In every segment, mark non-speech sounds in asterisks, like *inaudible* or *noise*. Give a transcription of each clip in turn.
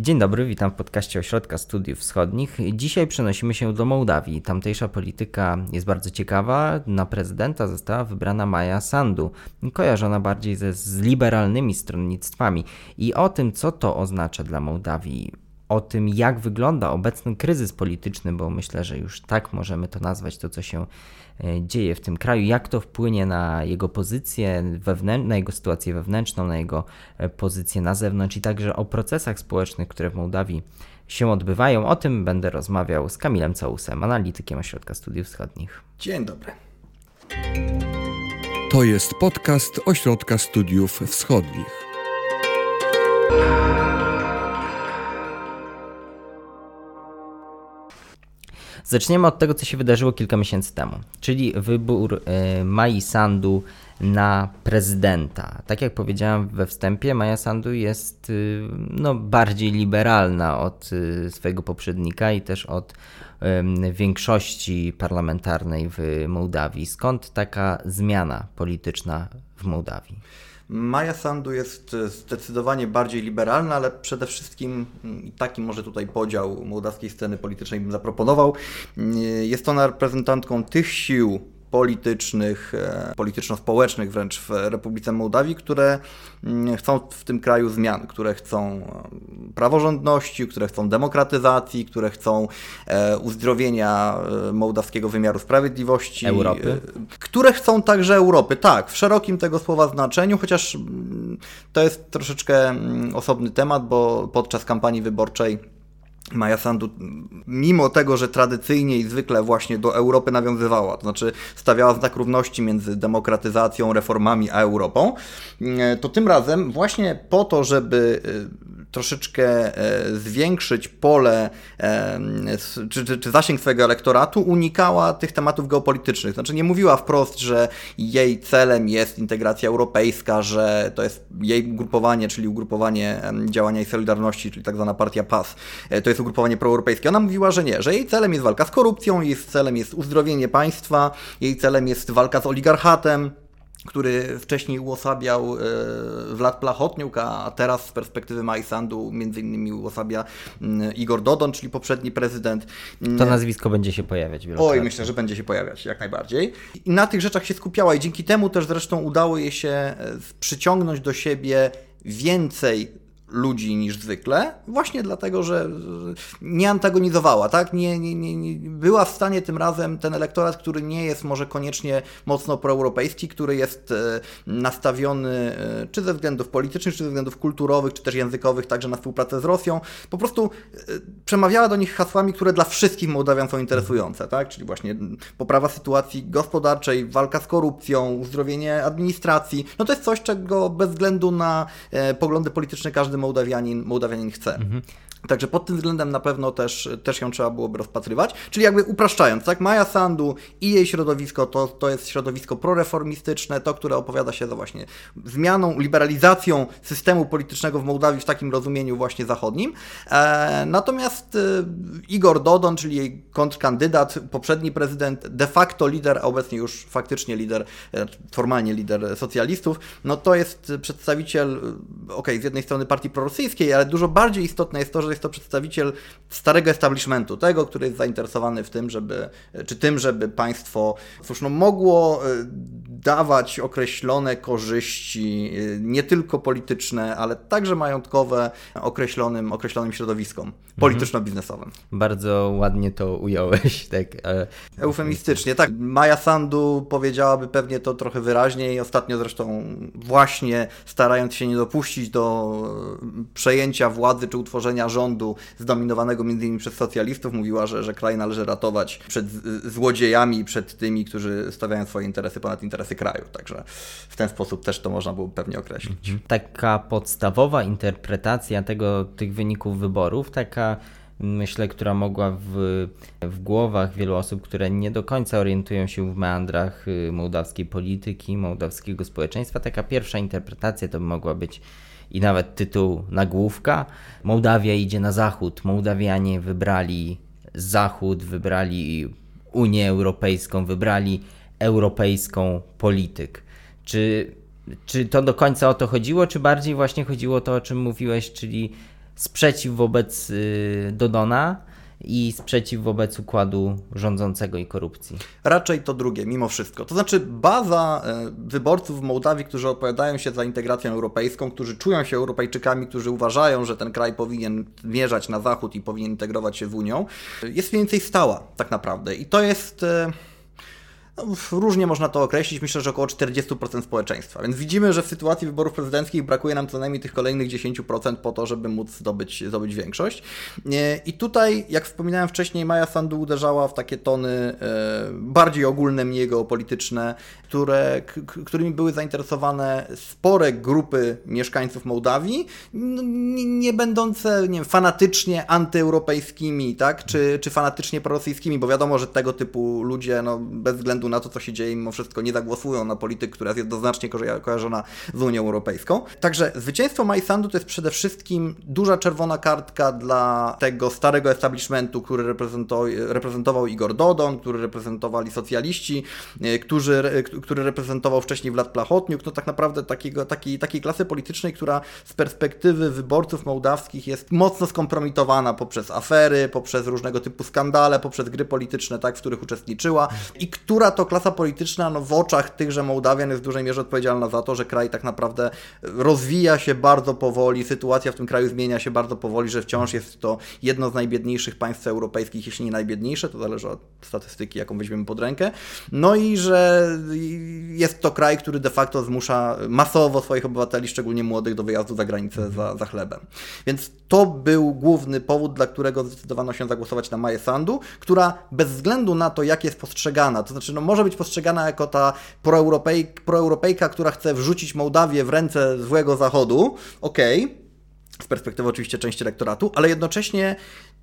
Dzień dobry, witam w podcaście Ośrodka Studiów Wschodnich. Dzisiaj przenosimy się do Mołdawii. Tamtejsza polityka jest bardzo ciekawa. Na prezydenta została wybrana Maja Sandu, kojarzona bardziej ze z liberalnymi stronnictwami. I o tym, co to oznacza dla Mołdawii, o tym, jak wygląda obecny kryzys polityczny, bo myślę, że już tak możemy to nazwać, to co się e, dzieje w tym kraju, jak to wpłynie na jego pozycję wewnętrzną, na jego sytuację wewnętrzną, na jego e, pozycję na zewnątrz i także o procesach społecznych, które w Mołdawii się odbywają. O tym będę rozmawiał z Kamilem Całusem, analitykiem Ośrodka Studiów Wschodnich. Dzień dobry. To jest podcast Ośrodka Studiów Wschodnich. Zaczniemy od tego, co się wydarzyło kilka miesięcy temu, czyli wybór e, Mai Sandu na prezydenta. Tak jak powiedziałem we wstępie, Maja Sandu jest y, no, bardziej liberalna od y, swojego poprzednika i też od większości parlamentarnej w Mołdawii. Skąd taka zmiana polityczna w Mołdawii? Maja Sandu jest e, zdecydowanie bardziej liberalna, ale przede wszystkim mm, taki może tutaj podział mołdawskiej sceny politycznej bym zaproponował. Mm, jest ona reprezentantką tych sił politycznych, e, polityczno-społecznych wręcz w Republice Mołdawii, które mm, chcą w tym kraju zmian, które chcą e, praworządności, które chcą demokratyzacji, które chcą e, uzdrowienia mołdawskiego wymiaru sprawiedliwości. Europy? Które chcą także Europy, tak, w szerokim tego słowa znaczeniu, chociaż mm, to jest troszeczkę mm, osobny temat, bo podczas kampanii wyborczej Maja Sandu, mimo tego, że tradycyjnie i zwykle właśnie do Europy nawiązywała, to znaczy stawiała znak równości między demokratyzacją, reformami a Europą, to tym razem właśnie po to, żeby troszeczkę e, zwiększyć pole czy, czy, czy zasięg swojego elektoratu, unikała tych tematów geopolitycznych. Znaczy nie mówiła wprost, że jej celem jest integracja europejska, że to jest jej ugrupowanie, czyli ugrupowanie działania i Solidarności, czyli tak zwana partia PAS, e, to jest ugrupowanie proeuropejskie. Ona mówiła, że nie, że jej celem jest walka z korupcją, jej celem jest uzdrowienie państwa, jej celem jest walka z oligarchatem, który wcześniej uosabiał e, Wlad Plachotniuk, a teraz z perspektywy Majsandu między innymi uosabia mm, Igor Dodon, czyli poprzedni prezydent. To nazwisko będzie się pojawiać wielokrotnie. Oj, myślę, że będzie się pojawiać, jak najbardziej. I na tych rzeczach się skupiała i dzięki temu też zresztą udało jej się e, przyciągnąć do siebie więcej ludzi niż zwykle, właśnie dlatego, że nie antagonizowała, tak? Nie, nie, nie, nie, była w stanie tym razem ten elektorat, który nie jest może koniecznie mocno proeuropejski, który jest e, nastawiony e, czy ze względów politycznych, czy ze względów kulturowych, czy też językowych, także na współpracę z Rosją, po prostu e, przemawiała do nich hasłami, które dla wszystkich Mołdawian są interesujące, tak? Czyli właśnie poprawa sytuacji gospodarczej, walka z korupcją, uzdrowienie administracji. No to jest coś, czego bez względu na poglądy polityczne każdy Mołdawianin, Mołdawianin chce. Mhm. Także pod tym względem na pewno też, też ją trzeba byłoby rozpatrywać. Czyli jakby upraszczając, tak, Maja Sandu i jej środowisko to, to jest środowisko proreformistyczne, to, które opowiada się za właśnie zmianą, liberalizacją systemu politycznego w Mołdawii w takim rozumieniu właśnie zachodnim. E, natomiast e, Igor Dodon, czyli jej kontrkandydat, poprzedni prezydent, de facto lider, a obecnie już faktycznie lider, e, formalnie lider socjalistów, no to jest przedstawiciel, e, okej, okay, z jednej strony partii prorosyjskiej, ale dużo bardziej istotne jest to, że że jest to przedstawiciel starego establishmentu, tego, który jest zainteresowany w tym, żeby, czy tym, żeby państwo cóż, no, mogło e, dawać określone korzyści, e, nie tylko polityczne, ale także majątkowe określonym, określonym środowiskom polityczno-biznesowym. Bardzo ładnie to ująłeś. *laughs* Tak, ale... Eufemistycznie, tak. Maja Sandu powiedziałaby pewnie to trochę wyraźniej. Ostatnio zresztą właśnie starając się nie dopuścić do przejęcia władzy czy utworzenia rządu, rządu zdominowanego m.in. przez socjalistów mówiła, że, że kraj należy ratować przed złodziejami, przed tymi, którzy stawiają swoje interesy ponad interesy kraju. Także w ten sposób też to można było pewnie określić. Mhm. Taka podstawowa interpretacja tego, tych wyników wyborów, taka myślę, która mogła w, w głowach wielu osób, które nie do końca orientują się w meandrach y, mołdawskiej polityki, mołdawskiego społeczeństwa, taka pierwsza interpretacja to mogła być i nawet tytuł nagłówka. Mołdawia idzie na zachód. Mołdawianie wybrali zachód, wybrali Unię Europejską, wybrali europejską polityk. Czy, czy to do końca o to chodziło, czy bardziej właśnie chodziło to, o czym mówiłeś, czyli sprzeciw wobec y, Dodona i sprzeciw wobec układu rządzącego i korupcji. Raczej to drugie, mimo wszystko. To znaczy, baza e, wyborców w Mołdawii, którzy opowiadają się za integracją europejską, którzy czują się Europejczykami, którzy uważają, że ten kraj powinien zmierzać na zachód i powinien integrować się z Unią, jest mniej więcej stała, tak naprawdę. I to jest. No, różnie można to określić, myślę, że około 40% społeczeństwa. Więc widzimy, że w sytuacji wyborów prezydenckich brakuje nam co najmniej tych kolejnych 10% po to, żeby móc zdobyć, zdobyć większość. I tutaj, jak wspominałem wcześniej, Maja Sandu uderzała w takie tony e, bardziej ogólne, mniej geopolityczne, które, którymi były zainteresowane spore grupy mieszkańców Mołdawii, nie będące nie wiem, fanatycznie antyeuropejskimi, tak? czy, czy fanatycznie prorosyjskimi, bo wiadomo, że tego typu ludzie no, bez względu na to, co się dzieje, mimo wszystko nie zagłosują na politykę, która jest jednoznacznie kojarzona z Unią Europejską. Także zwycięstwo Majsandu to jest przede wszystkim duża czerwona kartka dla tego starego establishmentu, który reprezentował Igor Dodon, który reprezentowali socjaliści, e, którzy, który reprezentował wcześniej Wlad Plachotniuk, no tak naprawdę takiego, takiej, takiej klasy politycznej, która z perspektywy wyborców mołdawskich jest mocno skompromitowana poprzez afery, poprzez różnego typu skandale, poprzez gry polityczne, tak, w których uczestniczyła i która to klasa polityczna no, w oczach tychże Mołdawian jest w dużej mierze odpowiedzialna za to, że kraj tak naprawdę rozwija się bardzo powoli, sytuacja w tym kraju zmienia się bardzo powoli, że wciąż jest to jedno z najbiedniejszych państw europejskich, jeśli nie najbiedniejsze, to zależy od statystyki, jaką weźmiemy pod rękę. No i że jest to kraj, który de facto zmusza masowo swoich obywateli, szczególnie młodych, do wyjazdu za granicę za, za chlebem. Więc to był główny powód, dla którego zdecydowano się zagłosować na Maję Sandu, która bez względu na to, jak jest postrzegana, to znaczy no, może być postrzegana jako ta proeuropejka, proeuropejka która chce wrzucić Mołdawię w ręce złego Zachodu, okej, okay z perspektywy oczywiście części elektoratu, ale jednocześnie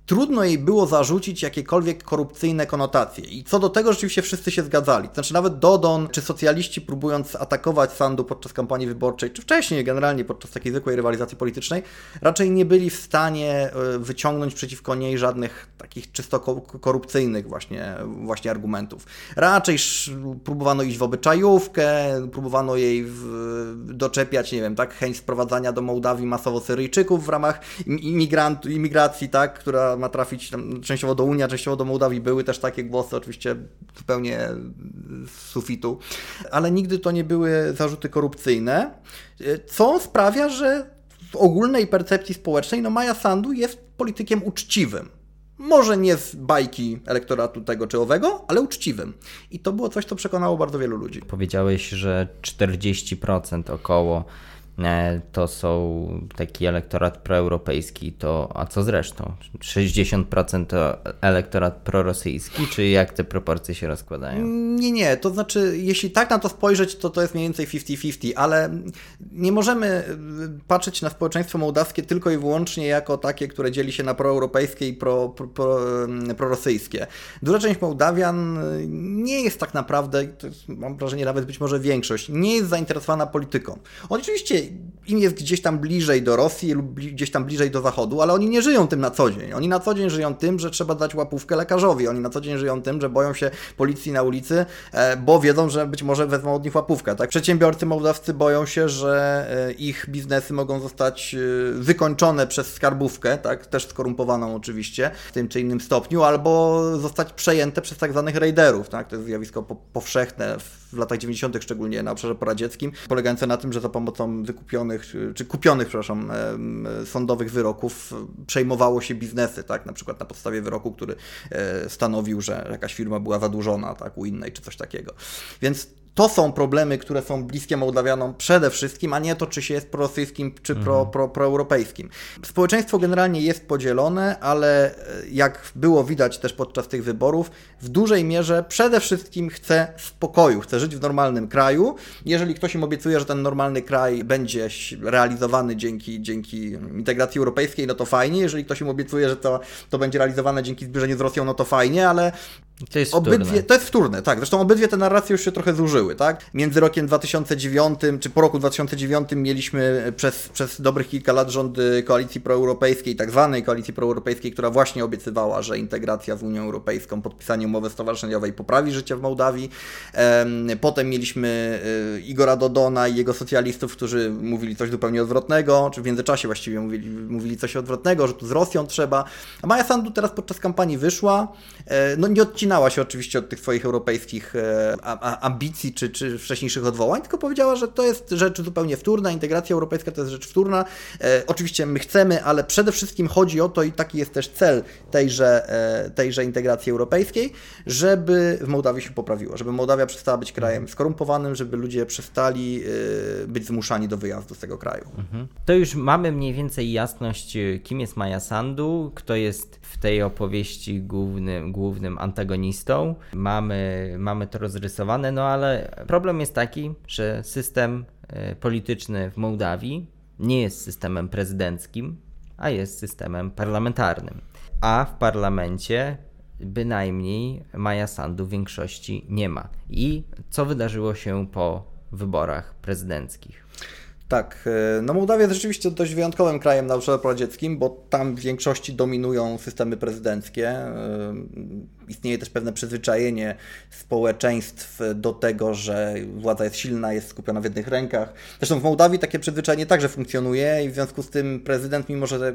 trudno jej było zarzucić jakiekolwiek korupcyjne konotacje. I co do tego rzeczywiście wszyscy się zgadzali. Znaczy nawet Dodon czy socjaliści próbując atakować Sandu podczas kampanii wyborczej, czy wcześniej generalnie podczas takiej zwykłej rywalizacji politycznej, raczej nie byli w stanie e, wyciągnąć przeciwko niej żadnych takich czysto korupcyjnych właśnie, właśnie argumentów. Raczej próbowano iść w obyczajówkę, próbowano jej w, doczepiać, nie wiem, tak, chęć sprowadzania do Mołdawii masowo Syryjczyków w ramach imigrant, imigracji, tak, która ma trafić tam, częściowo do Unii, a częściowo do Mołdawii. Były też takie głosy, oczywiście zupełnie z sufitu, ale nigdy to nie były zarzuty korupcyjne, co sprawia, że w ogólnej percepcji społecznej no Maja Sandu jest politykiem uczciwym. Może nie z bajki elektoratu tego czy owego, ale uczciwym. I to było coś, co przekonało bardzo wielu ludzi. Powiedziałeś, że 40% około to są taki elektorat proeuropejski, to a co zresztą? 60% to elektorat prorosyjski, czy jak te proporcje się rozkładają? Nie, nie, to znaczy, jeśli tak na to spojrzeć, to to jest mniej więcej 50-50, ale nie możemy y, patrzeć na społeczeństwo mołdawskie tylko i wyłącznie jako takie, które dzieli się na proeuropejskie i pro, pro, pro, prorosyjskie. Duża część Mołdawian y, nie jest tak naprawdę, jest, mam wrażenie nawet być może większość, nie jest zainteresowana polityką. Oczywiście im jest gdzieś tam bliżej do Rosji lub gdzieś tam bliżej do Zachodu, ale oni nie żyją tym na co dzień. Oni na co dzień żyją tym, że trzeba dać łapówkę lekarzowi. Oni na co dzień żyją tym, że boją się policji na ulicy, e, bo wiedzą, że być może wezmą od nich łapówkę. Tak? Przedsiębiorcy mołdawscy boją się, że e, ich biznesy mogą zostać e, wykończone przez skarbówkę, tak? też skorumpowaną oczywiście w tym czy innym stopniu, albo zostać przejęte przez tak zwanych raiderów. Tak? To jest zjawisko powszechne w latach 90., szczególnie na obszarze poradzieckim, polegające na tym, że za pomocą wykupionych, czy kupionych, przepraszam, sądowych wyroków przejmowało się biznesy, tak, na przykład na podstawie wyroku, który e, stanowił, że jakaś firma była zadłużona, tak, u innej, czy coś takiego. Więc to są problemy, które są bliskie Mołdawianom przede wszystkim, a nie to, czy się jest prorosyjskim, czy pro, mhm. pro, proeuropejskim. Społeczeństwo generalnie jest podzielone, ale e, jak było widać też podczas tych wyborów, w dużej mierze przede wszystkim chce spokoju, chce żyć w normalnym kraju. Jeżeli ktoś im obiecuje, że ten normalny kraj będzie realizowany dzięki, dzięki integracji europejskiej, no to fajnie. Jeżeli ktoś im obiecuje, że to, to będzie realizowane dzięki zbliżeniu z Rosją, no to fajnie, ale To jest obydwie, wtórne. to jest wtórne, tak. Zresztą obydwie te narracje już się trochę zużyły, tak. Między rokiem 2009, czy po roku 2009 mieliśmy przez, przez dobrych kilka lat rządy koalicji proeuropejskiej, tak zwanej koalicji proeuropejskiej, która właśnie obiecywała, że integracja z Unią Europejską, podpisanie umowy stowarzyszeniowej poprawi życie w Mołdawii. Em, Potem mieliśmy y, Igora Dodona i jego socjalistów, którzy mówili coś zupełnie odwrotnego, czy w międzyczasie właściwie mówili, mówili coś odwrotnego, że tu z Rosją trzeba. A Maja Sandu teraz podczas kampanii wyszła, no nie odcinała się oczywiście od tych swoich europejskich e, ambicji czy, czy wcześniejszych odwołań, tylko powiedziała, że to jest rzecz zupełnie wtórna, integracja europejska to jest rzecz wtórna. E, Oczywiście my chcemy, ale przede wszystkim chodzi o to i taki jest też cel tejże, e, tejże integracji europejskiej, żeby w Mołdawii się poprawiło, żeby Mołdawia przestała być krajem skorumpowanym, żeby ludzie przestali e, być zmuszani do wyjazdu z tego kraju. Mhm. To już mamy mniej więcej jasność, kim jest Maja Sandu, kto jest w tej opowieści głównym, głównym antagonistą. Mamy, mamy to rozrysowane, no ale problem jest taki, że system y, polityczny w Mołdawii nie jest systemem prezydenckim, a jest systemem parlamentarnym. A w parlamencie bynajmniej Maja Sandu większości nie ma. I co wydarzyło się po wyborach prezydenckich? Tak, e, no Mołdawia jest rzeczywiście dość wyjątkowym krajem na obszarze pradzieckim, bo tam w większości dominują systemy prezydenckie. E, Istnieje też pewne przyzwyczajenie społeczeństw do tego, że władza jest silna, jest skupiona w jednych rękach. Zresztą w Mołdawii takie przyzwyczajenie także funkcjonuje i w związku z tym prezydent, mimo że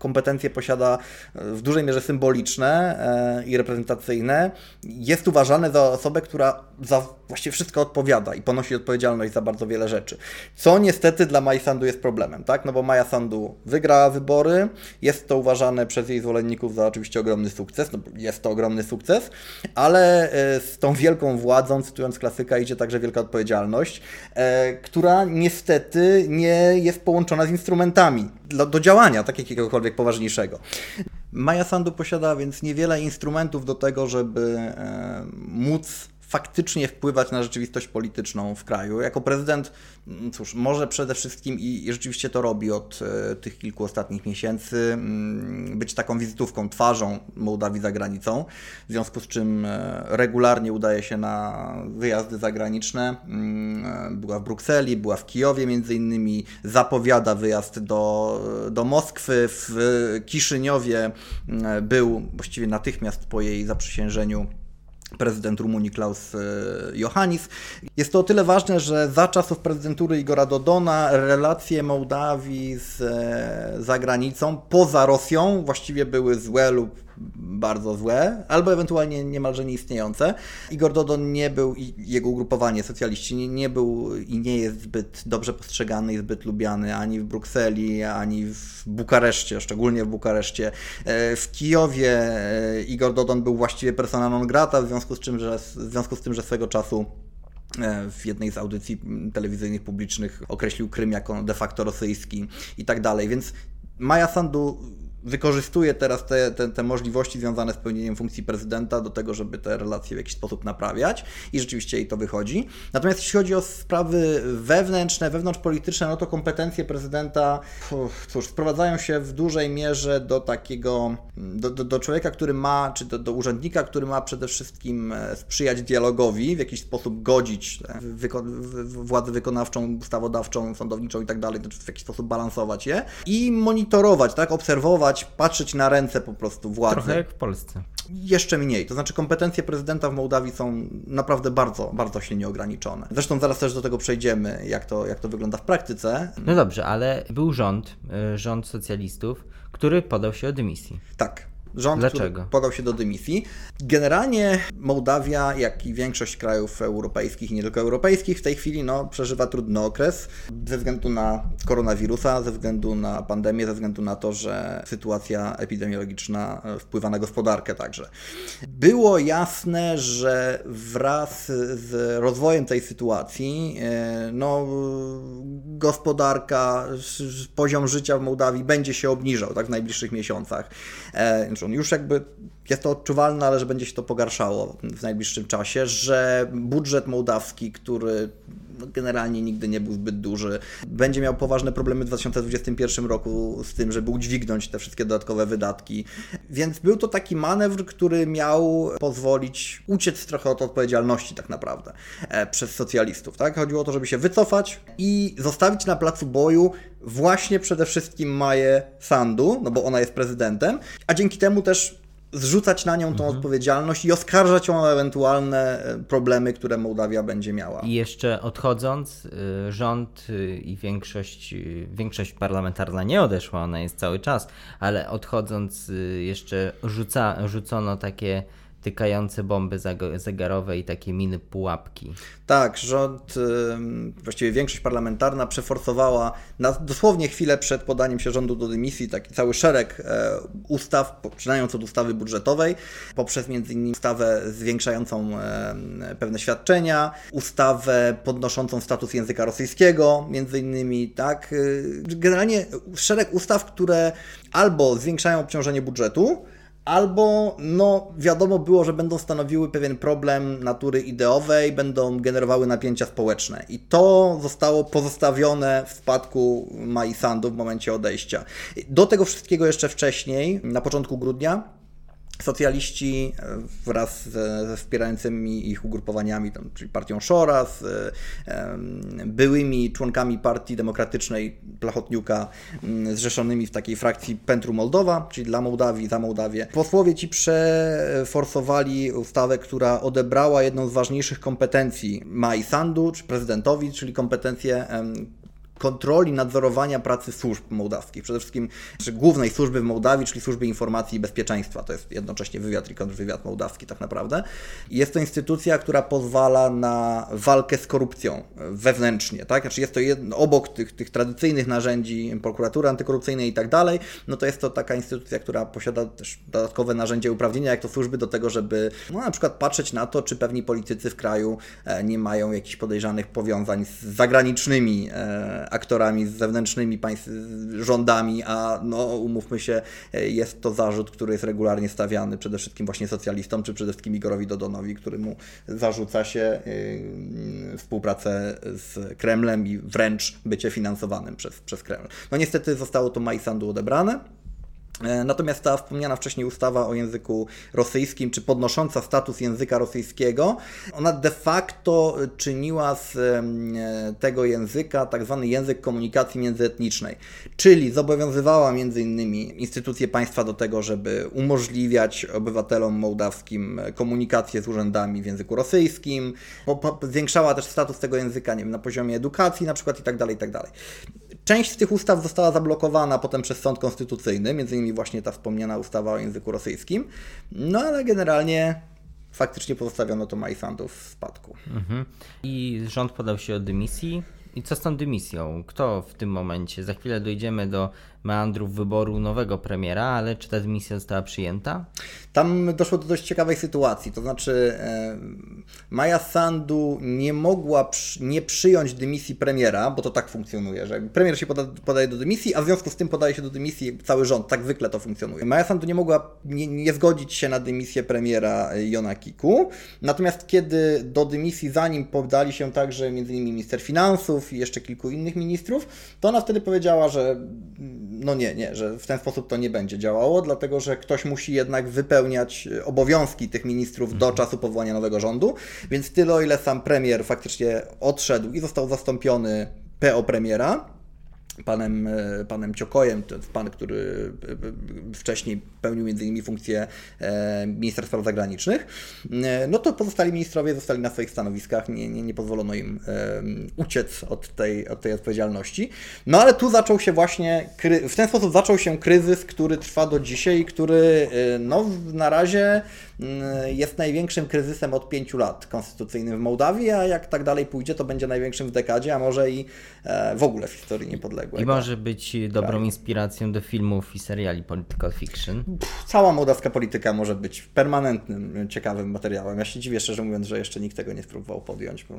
kompetencje posiada w dużej mierze symboliczne e, i reprezentacyjne, jest uważany za osobę, która za właściwie wszystko odpowiada i ponosi odpowiedzialność za bardzo wiele rzeczy. Co niestety dla Maja Sandu jest problemem, tak? No bo Maja Sandu wygrała wybory, jest to uważane przez jej zwolenników za oczywiście ogromny sukces, no jest to ogromny sukces, ale e, z tą wielką władzą, cytując klasyka, idzie także wielka odpowiedzialność, e, która niestety nie jest połączona z instrumentami do, do działania, tak jakiegokolwiek poważniejszego. Maja Sandu posiada więc niewiele instrumentów do tego, żeby e, móc faktycznie wpływać na rzeczywistość polityczną w kraju. Jako prezydent, mm, cóż, może przede wszystkim i, i rzeczywiście to robi od e, tych kilku ostatnich miesięcy, mm, być taką wizytówką, twarzą Mołdawii za granicą, w związku z czym e, regularnie udaje się na wyjazdy zagraniczne. Mm, e, Była w Brukseli, była w Kijowie między innymi, zapowiada wyjazd do, do Moskwy, w Kiszyniowie był właściwie natychmiast po jej zaprzysiężeniu prezydent Rumunii Klaus e, Johannis. Jest to o tyle ważne, że za czasów prezydentury Igora Dodona relacje Mołdawii z e, zagranicą, poza Rosją, właściwie były złe lub bardzo złe, albo ewentualnie niemalże nieistniejące. Igor Dodon nie był i jego ugrupowanie socjaliści nie, nie był i nie jest zbyt dobrze postrzegany i zbyt lubiany ani w Brukseli, ani w Bukareszcie, szczególnie w Bukareszcie. E, W Kijowie e, Igor Dodon był właściwie persona non grata, w związku z, czym, że, w związku z tym, że swego czasu e, w jednej z audycji telewizyjnych publicznych określił Krym jako de facto rosyjski i tak dalej. Więc Maja Sandu wykorzystuje teraz te, te, te możliwości związane z pełnieniem funkcji prezydenta do tego, żeby te relacje w jakiś sposób naprawiać i rzeczywiście jej to wychodzi. Natomiast jeśli chodzi o sprawy wewnętrzne, wewnątrzpolityczne, no to kompetencje prezydenta, cóż, sprowadzają się w dużej mierze do takiego, do, do, do człowieka, który ma, czy do, do urzędnika, który ma przede wszystkim e, sprzyjać dialogowi, w jakiś sposób godzić e, wyko władzę wykonawczą, ustawodawczą, sądowniczą i tak dalej, znaczy w jakiś sposób balansować je i monitorować, tak, obserwować, patrzeć na ręce po prostu władzy. Trochę jak w Polsce. Jeszcze mniej. To znaczy kompetencje prezydenta w Mołdawii są naprawdę bardzo, bardzo silnie ograniczone. Zresztą zaraz też do tego przejdziemy, jak to, jak to wygląda w praktyce. No dobrze, ale był rząd, y, rząd socjalistów, który podał się o dymisji. Tak. Rząd, Dlaczego? który podał się do dymisji. Generalnie Mołdawia, jak i większość krajów europejskich i nie tylko europejskich, w tej chwili no, przeżywa trudny okres ze względu na koronawirusa, ze względu na pandemię, ze względu na to, że sytuacja epidemiologiczna e, wpływa na gospodarkę także. Było jasne, że wraz z rozwojem tej sytuacji, e, no, gospodarka, poziom życia w Mołdawii będzie się obniżał tak, w najbliższych miesiącach. Znaczy on już jakby jest to odczuwalne, ale że będzie się to pogarszało w najbliższym czasie, że budżet mołdawski, który no, generalnie nigdy nie był zbyt duży. Będzie miał poważne problemy w 2021 roku z tym, żeby udźwignąć te wszystkie dodatkowe wydatki. Więc był to taki manewr, który miał pozwolić uciec trochę od odpowiedzialności tak naprawdę e, przez socjalistów. Tak? Chodziło o to, żeby się wycofać i zostawić na placu boju właśnie przede wszystkim Maję Sandu, no bo ona jest prezydentem, a dzięki temu też zrzucać na nią tą mhm. odpowiedzialność i oskarżać ją o ewentualne e, problemy, które Mołdawia będzie miała. I jeszcze odchodząc, y, rząd y, i większość, y, większość parlamentarna nie odeszła, ona jest cały czas, ale odchodząc jeszcze rzuca, rzucono takie tykające bomby zegarowe i takie miny pułapki. Tak, rząd, właściwie większość parlamentarna przeforsowała na dosłownie chwilę przed podaniem się rządu do dymisji taki cały szereg e, ustaw, poczynając od ustawy budżetowej, poprzez m.in. ustawę zwiększającą pewne świadczenia, ustawę podnoszącą status języka rosyjskiego, między innymi, tak. E, generalnie szereg ustaw, które albo zwiększają obciążenie budżetu, albo no wiadomo było, że będą stanowiły pewien problem natury ideowej, będą generowały napięcia społeczne. I to zostało pozostawione w spadku Mai Sandu w momencie odejścia. Do tego wszystkiego jeszcze wcześniej, na początku grudnia, Socjaliści e, wraz ze wspierającymi ich ugrupowaniami, czyli partią Szora, z e, byłymi członkami Partii Demokratycznej Plachotniuka, zrzeszonymi w takiej frakcji Pentru Moldowa, czyli dla Mołdawii, za Mołdawię. Posłowie ci przeforsowali ustawę, która odebrała jedną z ważniejszych kompetencji Mai Sandu, czy prezydentowi, czyli kompetencje kontroli, nadzorowania pracy służb mołdawskich. Przede wszystkim znaczy głównej służby w Mołdawii, czyli służby informacji i bezpieczeństwa. To jest jednocześnie wywiad i kontrwywiad mołdawski tak naprawdę. Jest to instytucja, która pozwala na walkę z korupcją wewnętrznie. Tak? Znaczy jest to jedno, obok tych, tych tradycyjnych narzędzi prokuratury antykorupcyjnej i tak dalej, no to jest to taka instytucja, która posiada też dodatkowe narzędzia uprawnienia, jak to służby do tego, żeby no, na przykład patrzeć na to, czy pewni politycy w kraju e, nie mają jakichś podejrzanych powiązań z zagranicznymi e, aktorami, z zewnętrznymi państw, rządami, a no umówmy się, jest to zarzut, który jest regularnie stawiany przede wszystkim właśnie socjalistom, czy przede wszystkim Igorowi Dodonowi, któremu zarzuca się yy, współpracę z Kremlem i wręcz bycie finansowanym przez, przez Kreml. No niestety zostało to Majsandu odebrane. E, natomiast ta wspomniana wcześniej ustawa o języku rosyjskim, czy podnosząca status języka rosyjskiego, ona de facto czyniła z tego języka tak zwany język komunikacji międzyetnicznej, czyli zobowiązywała między innymi instytucje państwa do tego, żeby umożliwiać obywatelom mołdawskim komunikację z urzędami w języku rosyjskim, zwiększała też status tego języka nie wiem, na poziomie edukacji na przykład i tak dalej, i tak. Część z tych ustaw została zablokowana potem przez sąd konstytucyjny, między innymi właśnie ta wspomniana ustawa o języku rosyjskim, no ale generalnie faktycznie pozostawiono to Majsandów w spadku. Mhm. I rząd podał się o dymisji. I co z tą dymisją? Kto w tym momencie? Za chwilę dojdziemy do meandrów wyboru nowego premiera, ale czy ta dymisja została przyjęta? Tam doszło do dość ciekawej sytuacji, to znaczy Maja Sandu nie mogła nie przyjąć dymisji premiera, bo to tak funkcjonuje, że premier się poda, podaje do dymisji, a w związku z tym podaje się do dymisji cały rząd, tak zwykle to funkcjonuje. Maja Sandu nie mogła nie, nie zgodzić się na dymisję premiera Jona Kiku, natomiast kiedy do dymisji zanim podali się także m.in. minister finansów i jeszcze kilku innych ministrów, to ona wtedy powiedziała, że no nie, nie, że w ten sposób to nie będzie działało, dlatego że ktoś musi jednak wypełniać obowiązki tych ministrów do mhm. czasu powołania nowego rządu, więc tyle o ile sam premier faktycznie odszedł i został zastąpiony PO premiera, panem, e, panem Ciokojem, pan, który e, wcześniej pełnił innymi funkcję e, ministra spraw zagranicznych, no to pozostali ministrowie zostali na swoich stanowiskach, nie, nie, nie pozwolono im uciec od tej, od tej odpowiedzialności. No ale tu zaczął się właśnie, w ten sposób zaczął się kryzys, który trwa do dzisiaj, który no na razie jest największym kryzysem od pięciu lat konstytucyjnym w Mołdawii, a jak tak dalej pójdzie, to będzie największym w dekadzie, a może i w ogóle w historii niepodległości. I może być dobrą inspiracją do filmów i seriali political fiction. Cała mołdawska polityka może być permanentnym, ciekawym materiałem. Ja się dziwię, szczerze mówiąc, że jeszcze nikt tego nie spróbował podjąć, bo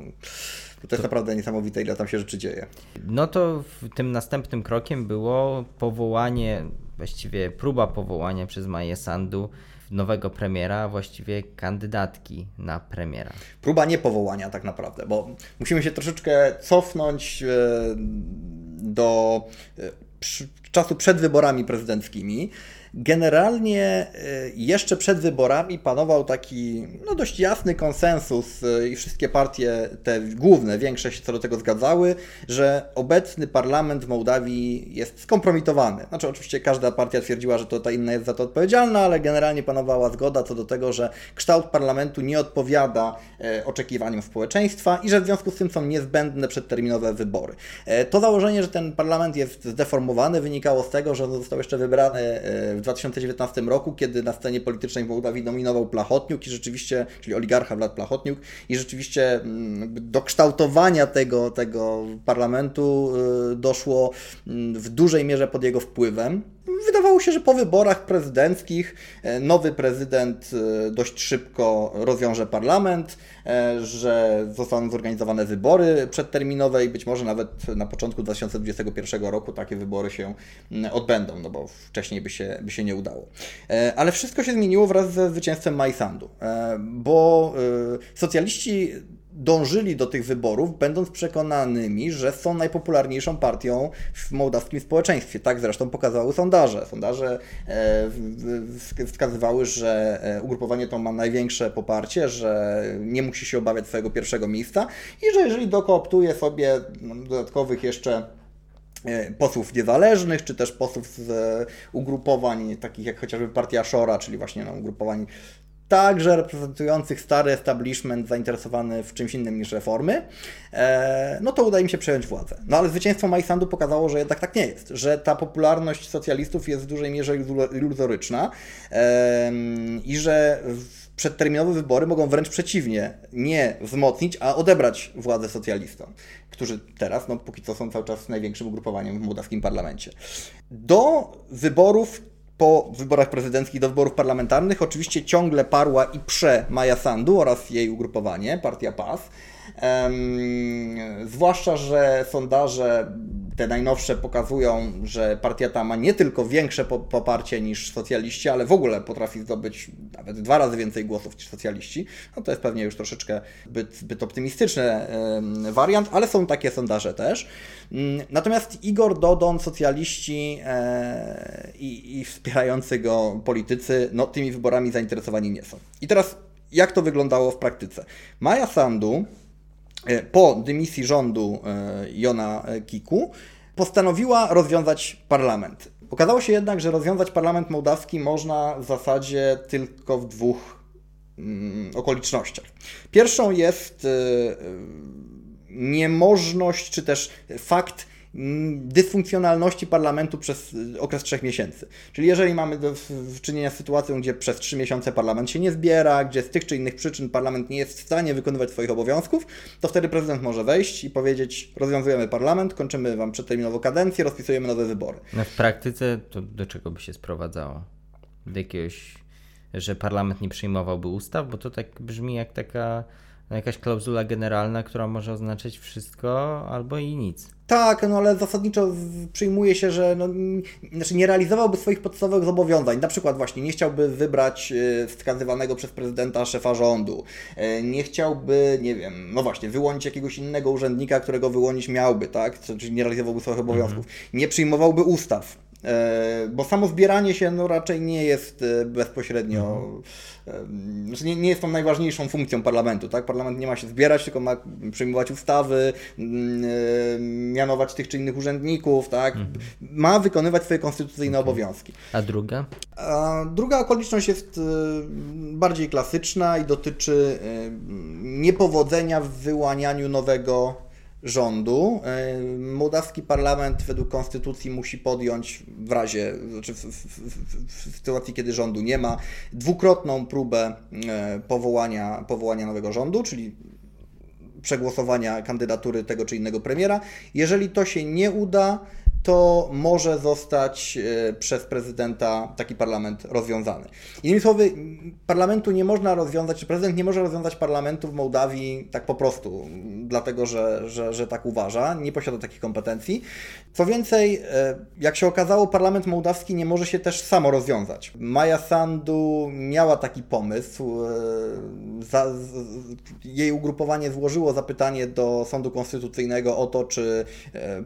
to jest naprawdę niesamowite, ile tam się rzeczy dzieje. No to tym następnym krokiem było powołanie właściwie próba powołania przez Maję Sandu nowego premiera, właściwie kandydatki na premiera. Próba niepowołania tak naprawdę, bo musimy się troszeczkę cofnąć e, do e, czasu przed wyborami prezydenckimi. Generalnie e, jeszcze przed wyborami panował taki no, dość jasny konsensus e, i wszystkie partie, te główne, większe się co do tego zgadzały, że obecny parlament w Mołdawii jest skompromitowany. Znaczy oczywiście każda partia twierdziła, że to ta inna jest za to odpowiedzialna, ale generalnie panowała zgoda co do tego, że kształt parlamentu nie odpowiada e, oczekiwaniom społeczeństwa i że w związku z tym są niezbędne przedterminowe wybory. To założenie, że ten parlament jest zdeformowany wynikało z tego, że został jeszcze wybrany w 2019 roku, kiedy na scenie politycznej w Mołdawii dominował Plachotniuk i rzeczywiście, czyli oligarcha Wlad Plachotniuk i rzeczywiście mm, do kształtowania tego, tego parlamentu y, doszło mm, w dużej mierze pod jego wpływem. Wydawało się, że po wyborach prezydenckich e, nowy prezydent e, dość szybko rozwiąże parlament, że zostaną zorganizowane wybory przedterminowe i być może nawet na początku 2021 roku takie wybory się mm, odbędą, no bo wcześniej by się, by się nie udało. Ale wszystko się zmieniło wraz ze zwycięstwem Majsandu, bo socjaliści dążyli do tych wyborów, będąc przekonanymi, że są najpopularniejszą partią w mołdawskim społeczeństwie. Tak zresztą pokazały sondaże. Sondaże e, wskazywały, że e, ugrupowanie to ma największe poparcie, że nie musi się obawiać swojego pierwszego miejsca i że jeżeli dokooptuje sobie no, dodatkowych jeszcze e, posłów niezależnych, czy też posłów z ugrupowań takich jak chociażby Partia Szora, czyli właśnie no, ugrupowań także reprezentujących stary establishment zainteresowany w czymś innym niż reformy, e, no to uda im się przejąć władzę. No ale zwycięstwo Majsandu pokazało, że jednak tak nie jest, że ta popularność socjalistów jest w dużej mierze iluzoryczna i że przedterminowe wybory mogą wręcz przeciwnie, nie wzmocnić, a odebrać władzę socjalistom, którzy teraz, no póki co są cały czas największym ugrupowaniem w mołdawskim parlamencie. Do wyborów po wyborach prezydenckich do wyborów parlamentarnych oczywiście ciągle parła i prze Maja Sandu oraz jej ugrupowanie, partia PAS. Zwłaszcza, że sondaże te najnowsze pokazują, że partia ta ma nie tylko większe poparcie niż socjaliści, ale w ogóle potrafi zdobyć nawet dwa razy więcej głosów niż socjaliści. No to jest pewnie już troszeczkę zbyt, zbyt optymistyczny wariant, ale są takie sondaże też. Um, natomiast Igor Dodon, socjaliści e, i, i wspierający go politycy, no tymi wyborami zainteresowani nie są. I teraz jak to wyglądało w praktyce? Maja Sandu po dymisji rządu e, Jona Kiku postanowiła rozwiązać parlament. Okazało się jednak, że rozwiązać parlament mołdawski można w zasadzie tylko w dwóch mm, okolicznościach. Pierwszą jest e, niemożność, czy też fakt dysfunkcjonalności parlamentu przez y, okres trzech miesięcy. Czyli jeżeli mamy do czynienia z sytuacją, gdzie przez trzy miesiące parlament się nie zbiera, gdzie z tych czy innych przyczyn parlament nie jest w stanie wykonywać swoich obowiązków, to wtedy prezydent może wejść i powiedzieć: rozwiązujemy parlament, kończymy wam przedterminową kadencję, rozpisujemy nowe wybory. No w praktyce to do czego by się sprowadzało? Do jakiegoś, że parlament nie przyjmowałby ustaw, bo to tak brzmi jak taka jakaś klauzula generalna, która może oznaczać wszystko albo i nic. Tak, no ale zasadniczo przyjmuje się, że no, znaczy nie realizowałby swoich podstawowych zobowiązań. Na przykład właśnie nie chciałby wybrać e, wskazywanego przez prezydenta szefa rządu. E, nie chciałby, nie wiem, no właśnie, wyłonić jakiegoś innego urzędnika, którego wyłonić miałby, tak? Czyli nie realizowałby swoich obowiązków. Mhm. Nie przyjmowałby ustaw bo samo zbieranie się no, raczej nie jest e, bezpośrednio, mhm. znaczy nie, nie jest tą najważniejszą funkcją parlamentu. Tak? Parlament nie ma się zbierać, tylko ma przyjmować ustawy, mianować tych czy innych urzędników, tak? Mhm. ma wykonywać swoje konstytucyjne okay. obowiązki. A druga? A druga okoliczność jest bardziej klasyczna i dotyczy niepowodzenia w wyłanianiu nowego rządu. E, mołdawski parlament według konstytucji musi podjąć w razie, znaczy w, w, w, w, sytuacji, kiedy rządu nie ma, dwukrotną próbę e, powołania, powołania nowego rządu, czyli przegłosowania kandydatury tego czy innego premiera. Jeżeli to się nie uda, to może zostać e, przez prezydenta taki parlament rozwiązany. Innymi słowy, parlamentu nie można rozwiązać, czy prezydent nie może rozwiązać parlamentu w Mołdawii tak po prostu, dlatego że, że, że tak uważa, nie posiada takich kompetencji. Co więcej, e, jak się okazało, parlament mołdawski nie może się też samo rozwiązać. Maja Sandu miała taki pomysł, e, za, jej ugrupowanie złożyło zapytanie do Sądu Konstytucyjnego o to, czy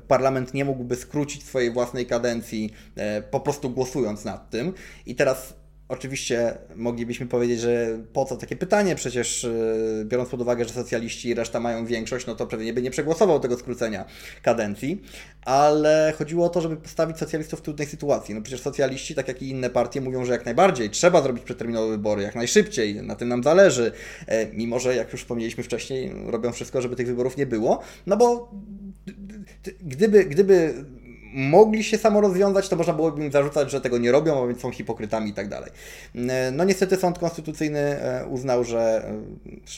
parlament nie mógłby skrócić swojej własnej kadencji, e, po prostu głosując nad tym. I teraz Oczywiście moglibyśmy powiedzieć, że po co takie pytanie, przecież e, biorąc pod uwagę, że socjaliści i reszta mają większość, no to pewnie by nie przegłosował tego skrócenia kadencji, ale chodziło o to, żeby postawić socjalistów w trudnej sytuacji. No przecież socjaliści, tak jak i inne partie, mówią, że jak najbardziej trzeba zrobić przedterminowe wybory, jak najszybciej, na tym nam zależy, e, mimo że, jak już wspomnieliśmy wcześniej, robią wszystko, żeby tych wyborów nie było, no bo gdyby, gdyby mogli się samo rozwiązać, to można byłoby im zarzucać, że tego nie robią, a więc są hipokrytami i tak dalej. E, no niestety Sąd Konstytucyjny e, uznał, że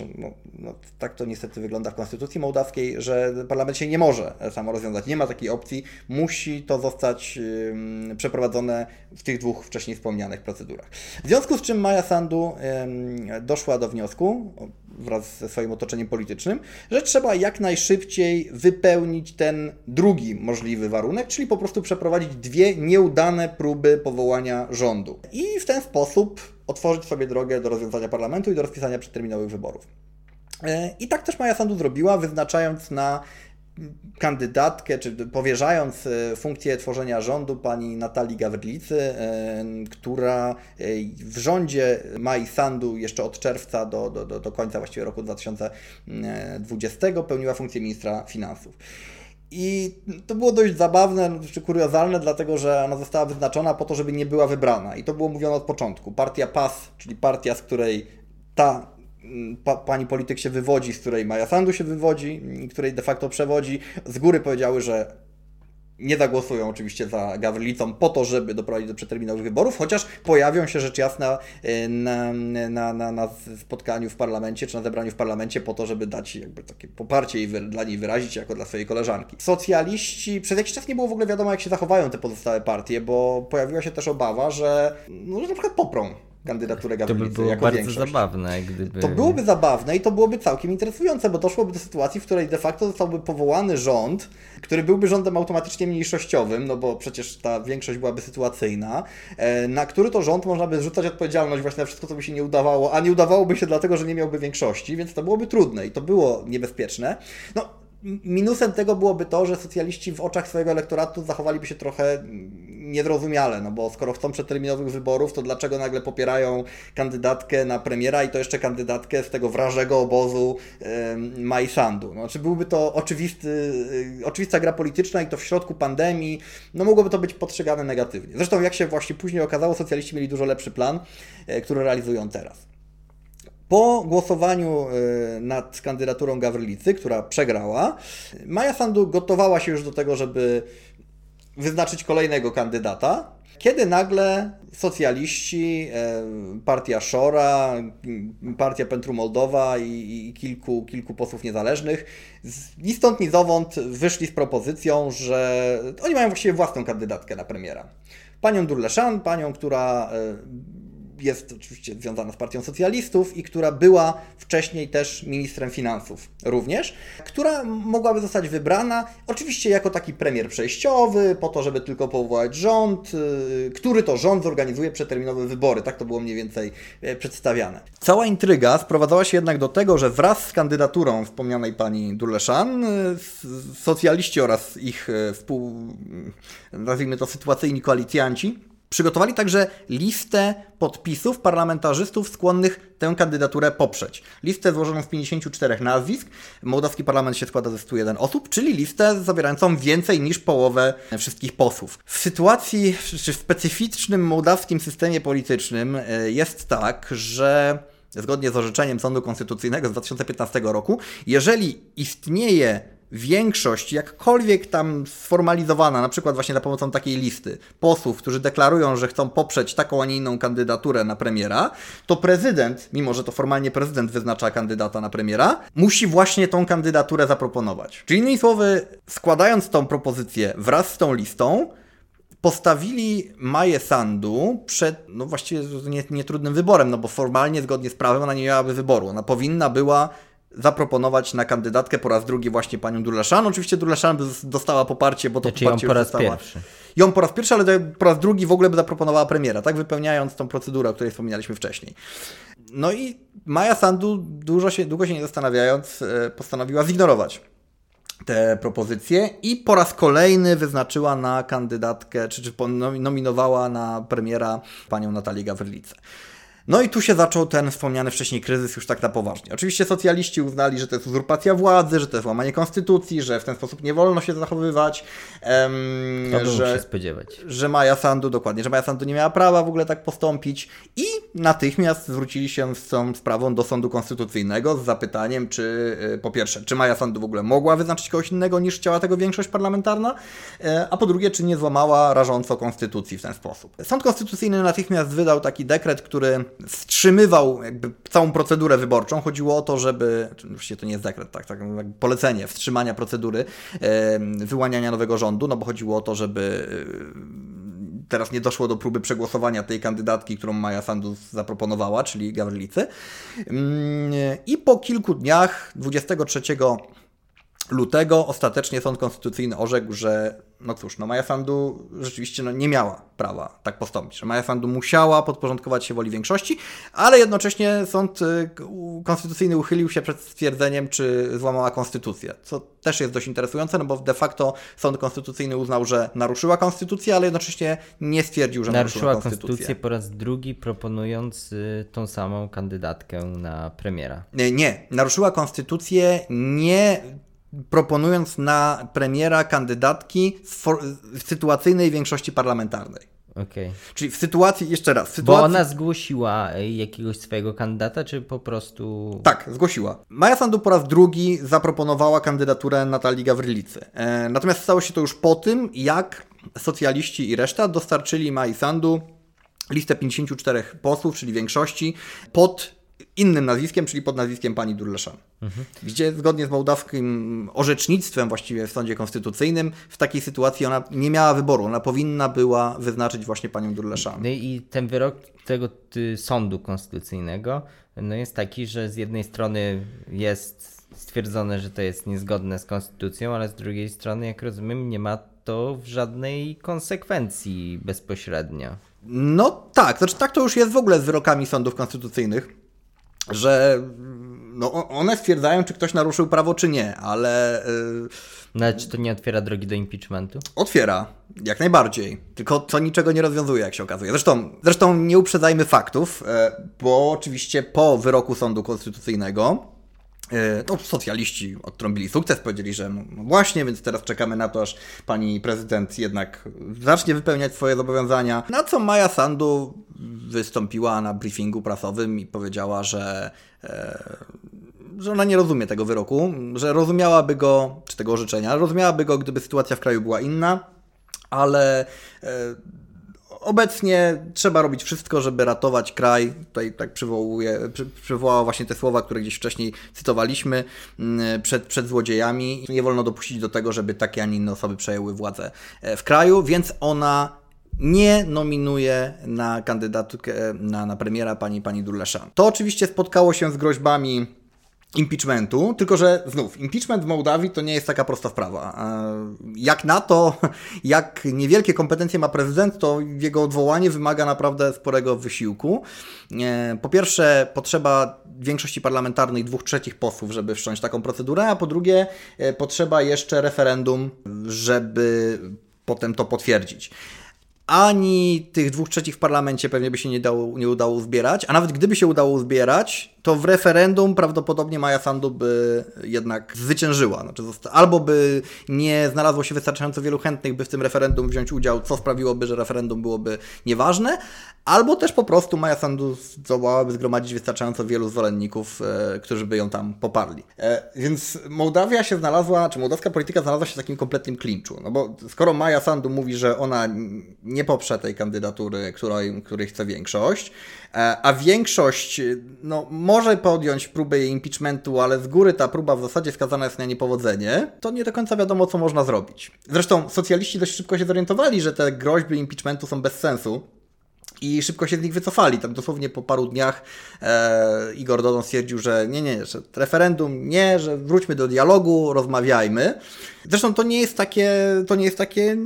e, no, no, tak to niestety wygląda w Konstytucji Mołdawskiej, że parlament się nie może samo rozwiązać. Nie ma takiej opcji. Musi to zostać przeprowadzone w tych dwóch wcześniej wspomnianych procedurach. W związku z czym Maja Sandu doszła do wniosku, wraz ze swoim otoczeniem politycznym, że trzeba jak najszybciej wypełnić ten drugi możliwy warunek, czyli po prostu przeprowadzić dwie nieudane próby powołania rządu. I w ten sposób otworzyć sobie drogę do rozwiązania parlamentu i do rozpisania przedterminowych wyborów. E, I tak też Maja Sandu zrobiła, wyznaczając na kandydatkę, czy powierzając e, funkcję tworzenia rządu pani Natalii Gawrylicy, e, która w rządzie Mai Sandu jeszcze od czerwca do, do, do końca właściwie roku 2020 pełniła funkcję ministra finansów. I to było dość zabawne czy kuriozalne, dlatego że ona została wyznaczona po to, żeby nie była wybrana. I to było mówione od początku. Partia PAS, czyli partia, z której ta pa, pani polityk się wywodzi, z której Maja Sandu się wywodzi, której de facto przewodzi, z góry powiedziały, że nie zagłosują oczywiście za Gawrylicą po to, żeby doprowadzić do przeterminowych wyborów, chociaż pojawią się rzecz jasna e, na, na, na, na spotkaniu w parlamencie, czy na zebraniu w parlamencie po to, żeby dać jakby takie poparcie i dla niej wyrazić jako dla swojej koleżanki. Socjaliści, przez jakiś czas nie było w ogóle wiadomo, jak się zachowają te pozostałe partie, bo pojawiła się też obawa, że, no, że na przykład poprą kandydaturę To by było bardzo większość. zabawne, gdyby... To byłoby zabawne i to byłoby całkiem interesujące, bo doszłoby do sytuacji, w której de facto zostałby powołany rząd, który byłby rządem automatycznie mniejszościowym, no bo przecież ta większość byłaby sytuacyjna, e, na który to rząd można by zrzucać odpowiedzialność właśnie na wszystko, co by się nie udawało, a nie udawałoby się dlatego, że nie miałby większości, więc to byłoby trudne i to było niebezpieczne. No, Minusem tego byłoby to, że socjaliści w oczach swojego elektoratu zachowaliby się trochę niezrozumiale, no bo skoro chcą przedterminowych wyborów, to dlaczego nagle popierają kandydatkę na premiera i to jeszcze kandydatkę z tego wrażego obozu yy, Majsandu. No, czy byłby to oczywisty, yy, oczywista gra polityczna i to w środku pandemii, no mogłoby to być postrzegane negatywnie. Zresztą jak się właśnie później okazało, socjaliści mieli dużo lepszy plan, yy, który realizują teraz. Po głosowaniu e, nad kandydaturą Gawrylicy, która przegrała, Maja Sandu gotowała się już do tego, żeby wyznaczyć kolejnego kandydata, kiedy nagle socjaliści, e, partia Szora, partia Pentru Moldowa i, kilku, kilku posłów niezależnych ni stąd ni zowąd wyszli z propozycją, że oni mają właściwie własną kandydatkę na premiera. Panią Durleszan, panią, która jest oczywiście związana z partią socjalistów i która była wcześniej też ministrem finansów również, która mogłaby zostać wybrana oczywiście jako taki premier przejściowy, po to, żeby tylko powołać rząd, y, który to rząd zorganizuje przeterminowe wybory. Tak to było mniej więcej e, przedstawiane. Cała intryga sprowadzała się jednak do tego, że wraz z kandydaturą wspomnianej pani Durleszan, y, socjaliści oraz ich e, współ, nazwijmy to sytuacyjni koalicjanci, Przygotowali także listę podpisów parlamentarzystów skłonnych tę kandydaturę poprzeć. Listę złożoną z 54 nazwisk. Mołdawski parlament się składa ze 101 osób, czyli listę zawierającą więcej niż połowę wszystkich posłów. W sytuacji, czy w specyficznym mołdawskim systemie politycznym e, jest tak, że zgodnie z orzeczeniem Sądu Konstytucyjnego z 2015 roku, jeżeli istnieje większość, jakkolwiek tam sformalizowana, na przykład właśnie za pomocą takiej listy posłów, którzy deklarują, że chcą poprzeć taką, a nie inną kandydaturę na premiera, to prezydent, mimo że to formalnie prezydent wyznacza kandydata na premiera, musi właśnie tą kandydaturę zaproponować. Czyli innymi słowy, składając tą propozycję wraz z tą listą, postawili Maję Sandu przed, no właściwie nietrudnym nie wyborem, no bo formalnie, zgodnie z prawem, ona nie miałaby wyboru. Ona powinna była zaproponować na kandydatkę po raz drugi właśnie panią Durlaszan. Oczywiście Durlaszan dostała poparcie, bo to znaczy poparcie ją po raz dostała. pierwszy. Ją po raz pierwszy, ale po raz drugi w ogóle by zaproponowała premiera, tak wypełniając tą procedurę, o której wspominaliśmy wcześniej. No i Maja Sandu, dużo się, długo się nie zastanawiając, e, postanowiła zignorować te propozycje i po raz kolejny wyznaczyła na kandydatkę, czy, czy nominowała na premiera panią Natalię Gawrylicę. No i tu się zaczął ten wspomniany wcześniej kryzys już tak na poważnie. Oczywiście socjaliści uznali, że to jest uzurpacja władzy, że to jest łamanie konstytucji, że w ten sposób nie wolno się zachowywać. Um, że, się spodziewać. Że Maja Sandu, dokładnie, że Maja Sandu nie miała prawa w ogóle tak postąpić i natychmiast zwrócili się z tą sprawą do Sądu Konstytucyjnego z zapytaniem, czy y, po pierwsze, czy Maja Sandu w ogóle mogła wyznaczyć kogoś innego niż chciała tego większość parlamentarna, e, a po drugie, czy nie złamała rażąco konstytucji w ten sposób. Sąd Konstytucyjny natychmiast wydał taki dekret, który wstrzymywał jakby całą procedurę wyborczą. Chodziło o to, żeby, właściwie to nie jest dekret, tak, tak polecenie wstrzymania procedury wyłaniania nowego rządu, no bo chodziło o to, żeby teraz nie doszło do próby przegłosowania tej kandydatki, którą Maja Sandu zaproponowała, czyli Gawrylicy. Mm, I po kilku dniach, 23 lutego ostatecznie Sąd Konstytucyjny orzekł, że no cóż, no Maja Sandu rzeczywiście no, nie miała prawa tak postąpić, że Maja Sandu musiała podporządkować się woli większości, ale jednocześnie Sąd y, Konstytucyjny uchylił się przed stwierdzeniem, czy złamała konstytucję, co też jest dość interesujące, no bo de facto Sąd Konstytucyjny uznał, że naruszyła konstytucję, ale jednocześnie nie stwierdził, że naruszyła, naruszyła konstytucję. konstytucję po raz drugi proponując y, tą samą kandydatkę na premiera. Nie, nie, naruszyła konstytucję nie proponując na premiera kandydatki w sytuacyjnej większości parlamentarnej. Okay. Czyli w sytuacji, jeszcze raz. Sytuacji... Bo ona zgłosiła e, jakiegoś swojego kandydata, czy po prostu. Tak, zgłosiła. Maja Sandu po raz drugi zaproponowała kandydaturę Natalii Gawrylicy. E, natomiast stało się to już po tym, jak socjaliści i reszta dostarczyli Maji Sandu listę 54 posłów, czyli większości, pod innym nazwiskiem, czyli pod nazwiskiem pani Durleszan. Mhm. Gdzie zgodnie z mołdawskim orzecznictwem właściwie w sądzie konstytucyjnym w takiej sytuacji ona nie miała wyboru. Ona powinna była wyznaczyć właśnie panią Durleszan. No i ten wyrok tego sądu konstytucyjnego no jest taki, że z jednej strony jest stwierdzone, że to jest niezgodne z konstytucją, ale z drugiej strony, jak rozumiem, nie ma to w żadnej konsekwencji bezpośrednio. No tak, znaczy tak to już jest w ogóle z wyrokami sądów konstytucyjnych że no, one stwierdzają, czy ktoś naruszył prawo, czy nie, ale. Yy, no, czy to nie otwiera drogi do impeachmentu? Otwiera, jak najbardziej. Tylko to niczego nie rozwiązuje, jak się okazuje. Zresztą, zresztą nie uprzedzajmy faktów, e, bo oczywiście po wyroku Sądu Konstytucyjnego no, socjaliści odtrąbili sukces, powiedzieli, że właśnie, więc teraz czekamy na to, aż pani prezydent jednak zacznie wypełniać swoje zobowiązania. Na co Maja Sandu wystąpiła na briefingu prasowym i powiedziała, że, e, że ona nie rozumie tego wyroku, że rozumiałaby go, czy tego orzeczenia, rozumiałaby go, gdyby sytuacja w kraju była inna, ale e, obecnie trzeba robić wszystko, żeby ratować kraj. Tutaj tak przywołuję, przy, przywołała właśnie te słowa, które gdzieś wcześniej cytowaliśmy mm, przed, przed złodziejami. Nie wolno dopuścić do tego, żeby takie, a nie inne osoby przejęły władzę e, w kraju, więc ona nie nominuje na kandydatkę na, na premiera pani, pani Durleszan. To oczywiście spotkało się z groźbami impeachmentu, tylko że znów, impeachment w Mołdawii to nie jest taka prosta sprawa. Jak na to, *laughs* jak niewielkie kompetencje ma prezydent, to jego odwołanie wymaga naprawdę sporego wysiłku. E, po pierwsze, potrzeba większości parlamentarnej dwóch trzecich posłów, żeby wszcząć taką procedurę, a po drugie, e, potrzeba jeszcze referendum, żeby potem to potwierdzić. Ani tych dwóch trzecich w parlamencie pewnie by się nie, dało, nie udało zbierać, a nawet gdyby się udało zbierać, to w referendum prawdopodobnie Maja Sandu by jednak zwyciężyła. Znaczy, albo by nie znalazło się wystarczająco wielu chętnych, by w tym referendum wziąć udział, co sprawiłoby, że referendum byłoby nieważne, albo też po prostu Maja Sandu zdołałaby zgromadzić wystarczająco wielu zwolenników, e, którzy by ją tam poparli. E, więc Mołdawia się znalazła, czy mołdawska polityka znalazła się w takim kompletnym klinczu. No bo skoro Maja Sandu mówi, że ona nie poprze tej kandydatury, której, której chce większość, e, a większość no, może podjąć próbę jej impeachmentu, ale z góry ta próba w zasadzie skazana jest na niepowodzenie, to nie do końca wiadomo, co można zrobić. Zresztą socjaliści dość szybko się zorientowali, że te groźby impeachmentu są bez sensu i szybko się z nich wycofali. Tam dosłownie po paru dniach e, Igor Dodon stwierdził, że nie, nie, że referendum nie, że wróćmy do dialogu, rozmawiajmy. Zresztą to nie jest takie, to nie jest takie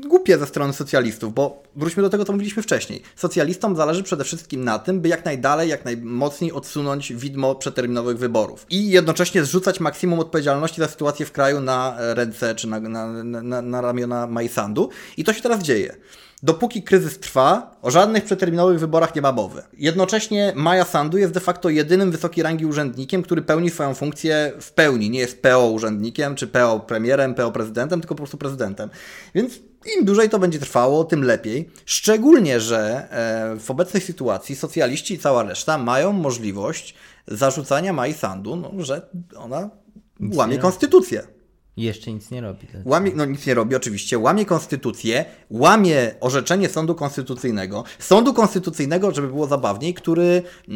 głupie ze strony socjalistów, bo wróćmy do tego, co mówiliśmy wcześniej. Socjalistom zależy przede wszystkim na tym, by jak najdalej, jak najmocniej odsunąć widmo przeterminowych wyborów i jednocześnie zrzucać maksimum odpowiedzialności za sytuację w kraju na ręce czy na, na, na, na ramiona Majsandu. I to się teraz dzieje. Dopóki kryzys trwa, o żadnych przeterminowych wyborach nie ma mowy. Jednocześnie Maja Sandu jest de facto jedynym wysokiej rangi urzędnikiem, który pełni swoją funkcję w pełni. Nie jest PO urzędnikiem, czy PO premierem, PO prezydentem, tylko po prostu prezydentem. Więc im dłużej to będzie trwało, tym lepiej. Szczególnie, że e, w obecnej sytuacji socjaliści i cała reszta mają możliwość zarzucania Mai Sandu, no, że ona łamie konstytucję. Jeszcze nic nie robi. Łamie, no nic nie robi oczywiście, łamie konstytucję, łamie orzeczenie Sądu Konstytucyjnego. Sądu Konstytucyjnego, żeby było zabawniej, który yy,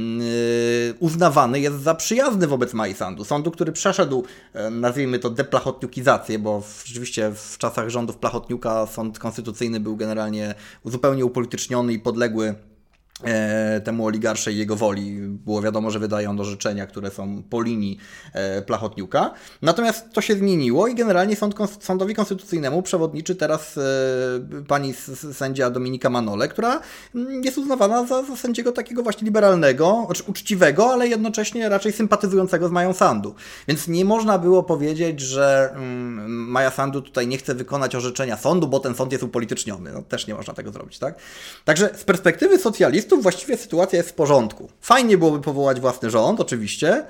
uznawany jest za przyjazny wobec Majsandu. Sądu, który przeszedł, yy, nazwijmy to deplachotniukizację, bo w, rzeczywiście w czasach rządów Plachotniuka Sąd Konstytucyjny był generalnie zupełnie upolityczniony i podległy temu oligarsze i jego woli. Było wiadomo, że wydają do życzenia, które są po linii e, Plachotniuka. Natomiast to się zmieniło i generalnie sąd, Sądowi Konstytucyjnemu przewodniczy teraz e, pani sędzia Dominika Manole, która mm, jest uznawana za, za sędziego takiego właśnie liberalnego, znaczy uczciwego, ale jednocześnie raczej sympatyzującego z Mają Sandu. Więc nie można było powiedzieć, że mm, Maja Sandu tutaj nie chce wykonać orzeczenia sądu, bo ten sąd jest upolityczniony. No, też nie można tego zrobić, tak? Także z perspektywy socjalistów socjalistów właściwie sytuacja jest w porządku. Fajnie byłoby powołać własny rząd, oczywiście,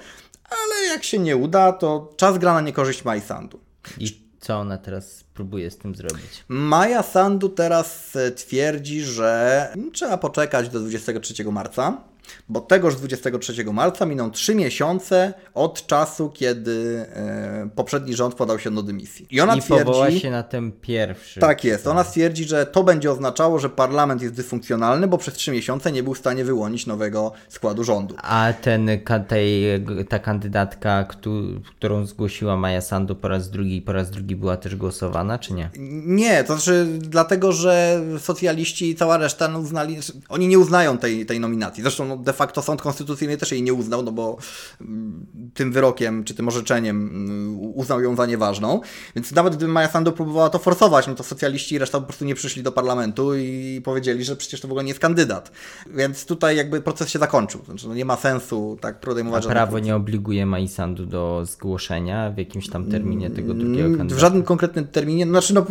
ale jak się nie uda, to czas gra na niekorzyść Mai Sandu. I co ona teraz próbuje z tym zrobić? Maja Sandu teraz e, twierdzi, że trzeba poczekać do 23 marca bo tegoż 23 marca miną 3 miesiące od czasu, kiedy e, poprzedni rząd podał się do dymisji. I ona I twierdzi... się na ten pierwszy. Tak jest. Ona stwierdzi, że to będzie oznaczało, że parlament jest dysfunkcjonalny, bo przez 3 miesiące nie był w stanie wyłonić nowego składu rządu. A ten, tej, ta kandydatka, którą zgłosiła Maja Sandu po raz drugi po raz drugi była też głosowana, czy nie? Nie, to znaczy dlatego, że socjaliści i cała reszta no, uznali, oni nie uznają tej, tej nominacji. Zresztą no, de facto sąd konstytucyjny też jej nie uznał, no bo mm, tym wyrokiem, czy tym orzeczeniem mm, uznał ją za nieważną. Więc nawet gdyby Maja Sandu próbowała to forsować, no to socjaliści i reszta po prostu nie przyszli do parlamentu i powiedzieli, że przecież to w ogóle nie jest kandydat. Więc tutaj jakby proces się zakończył. Znaczy, no nie ma sensu tak podejmować A prawo nie obliguje Maji Sandu do zgłoszenia w jakimś tam terminie tego drugiego mm, kandydata? W żadnym konkretnym terminie. Znaczy no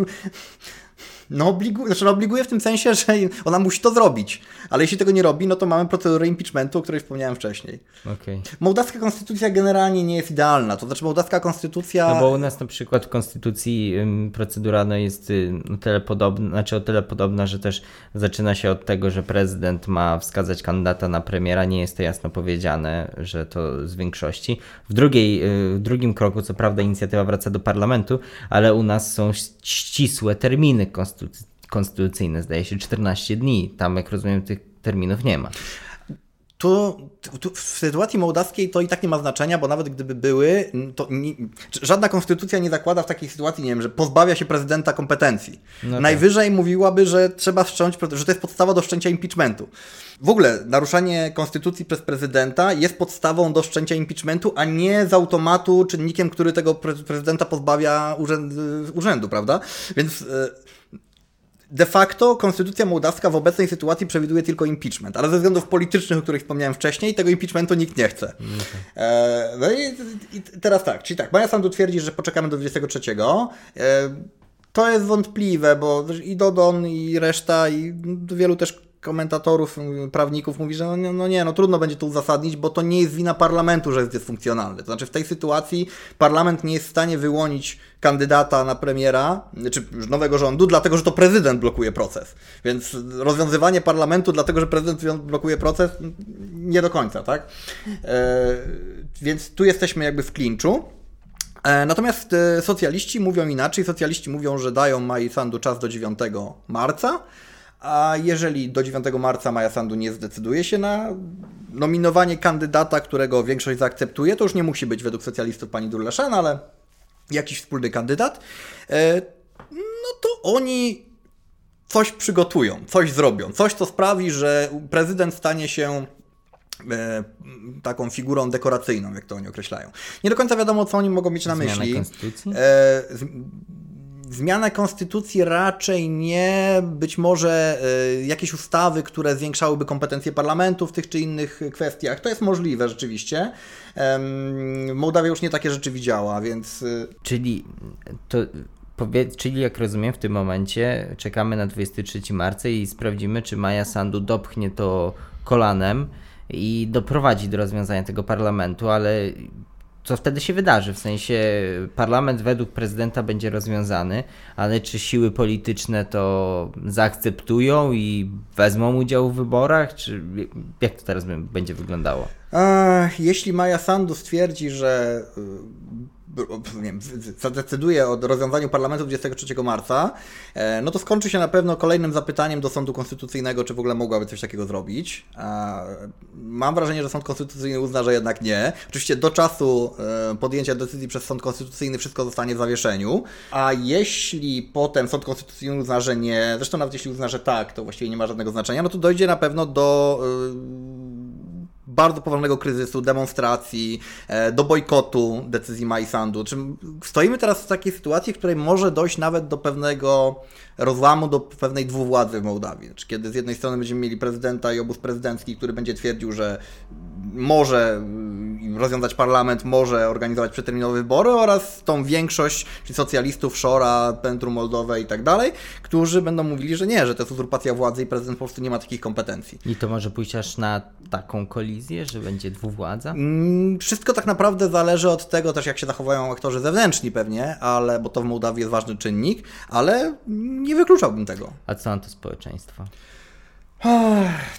no, obligu, znaczy, no obliguje w tym sensie, że ona musi to zrobić. Ale jeśli tego nie robi, no to mamy procedurę impeachmentu, o której wspomniałem wcześniej. Okay. Mołdawska konstytucja generalnie nie jest idealna. To znaczy, mołdawska konstytucja. No bo u nas na przykład w konstytucji procedura no, jest y, o tyle podobna, znaczy o tyle podobna, że też zaczyna się od tego, że prezydent ma wskazać kandydata na premiera. Nie jest to jasno powiedziane, że to z większości. W, drugiej, y, w drugim kroku, co prawda, inicjatywa wraca do parlamentu, ale u nas są ścisłe terminy konstytucji konstytucyjne, zdaje się 14 dni. Tam, jak rozumiem, tych terminów nie ma. Tu, tu, w sytuacji mołdawskiej to i tak nie ma znaczenia, bo nawet gdyby były, to nie, żadna konstytucja nie zakłada w takiej sytuacji, nie wiem, że pozbawia się prezydenta kompetencji. No tak. Najwyżej mówiłaby, że trzeba wszcząć, że to jest podstawa do wszczęcia impeachmentu. W ogóle naruszanie konstytucji przez prezydenta jest podstawą do wszczęcia impeachmentu, a nie z automatu czynnikiem, który tego prezydenta pozbawia urzędu, urzędu prawda? Więc e, De facto konstytucja mołdawska w obecnej sytuacji przewiduje tylko impeachment, ale ze względów politycznych, o których wspomniałem wcześniej, tego impeachmentu nikt nie chce. Okay. E, no i, i, teraz tak, czyli tak, Maja Sandu twierdzi, że poczekamy do 23. E, to jest wątpliwe, bo i Dodon, i reszta, i wielu też komentatorów, prawników mówi, że no, no nie, no trudno będzie to uzasadnić, bo to nie jest wina parlamentu, że jest dysfunkcjonalny. To znaczy w tej sytuacji parlament nie jest w stanie wyłonić kandydata na premiera, czy nowego rządu, dlatego że to prezydent blokuje proces. Więc rozwiązywanie parlamentu dlatego, że prezydent blokuje proces, nie do końca, tak? E, więc tu jesteśmy jakby w klinczu. E, natomiast e, socjaliści mówią inaczej. Socjaliści mówią, że dają Mai Sandu czas do 9 marca. A jeżeli do 9 marca Maja Sandu nie zdecyduje się na nominowanie kandydata, którego większość zaakceptuje, to już nie musi być według socjalistów pani Durlaszan, ale jakiś wspólny kandydat, e, no to oni coś przygotują, coś zrobią, coś, co sprawi, że prezydent stanie się e, taką figurą dekoracyjną, jak to oni określają. Nie do końca wiadomo, co oni mogą mieć na Zmiana myśli. konstytucji? Zmiana konstytucji raczej nie, być może y, jakieś ustawy, które zwiększałyby kompetencje parlamentu w tych czy innych kwestiach. To jest możliwe rzeczywiście. Mołdawia już nie takie rzeczy widziała, więc. Y, czyli to. Czyli jak rozumiem, w tym momencie czekamy na 23 marca i sprawdzimy, czy Maja Sandu dopchnie to kolanem i doprowadzi do rozwiązania tego parlamentu, ale co wtedy się wydarzy. W sensie parlament według prezydenta będzie rozwiązany, ale czy siły polityczne to zaakceptują i wezmą udział w wyborach, czy jak to teraz będzie wyglądało? Jeśli Maja Sandu stwierdzi, że nie wiem, zadecyduje o rozwiązaniu parlamentu 23 marca, e, no to skończy się na pewno kolejnym zapytaniem do Sądu Konstytucyjnego, czy w ogóle mogłaby coś takiego zrobić. Mam wrażenie, że Sąd Konstytucyjny uzna, że jednak nie. Oczywiście do czasu e, podjęcia decyzji przez Sąd Konstytucyjny wszystko zostanie w zawieszeniu, a jeśli potem Sąd Konstytucyjny uzna, że nie, zresztą nawet jeśli uzna, że tak, to właściwie nie ma żadnego znaczenia, no to dojdzie na pewno do e, bardzo poważnego kryzysu, demonstracji, e, do bojkotu decyzji Majsandu. Czy stoimy teraz w takiej sytuacji, w której może dojść nawet do pewnego rozłamu, do pewnej dwuwładzy w Mołdawii. Znaczy, kiedy z jednej strony będziemy mieli prezydenta i obóz prezydencki, który będzie twierdził, że może rozwiązać parlament, może organizować przeterminowe wybory oraz tą większość, czyli socjalistów, Szora, Centrum Moldowe i tak dalej, którzy będą mówili, że nie, że to jest uzurpacja władzy i prezydent po prostu nie ma takich kompetencji. I to może pójść aż na taką kolizję, że będzie dwuwładza? Mm, wszystko tak naprawdę zależy od tego też, jak się zachowają aktorzy zewnętrzni pewnie, ale, bo to w Mołdawii jest ważny czynnik, ale nie wykluczałbym tego. A co na to społeczeństwo?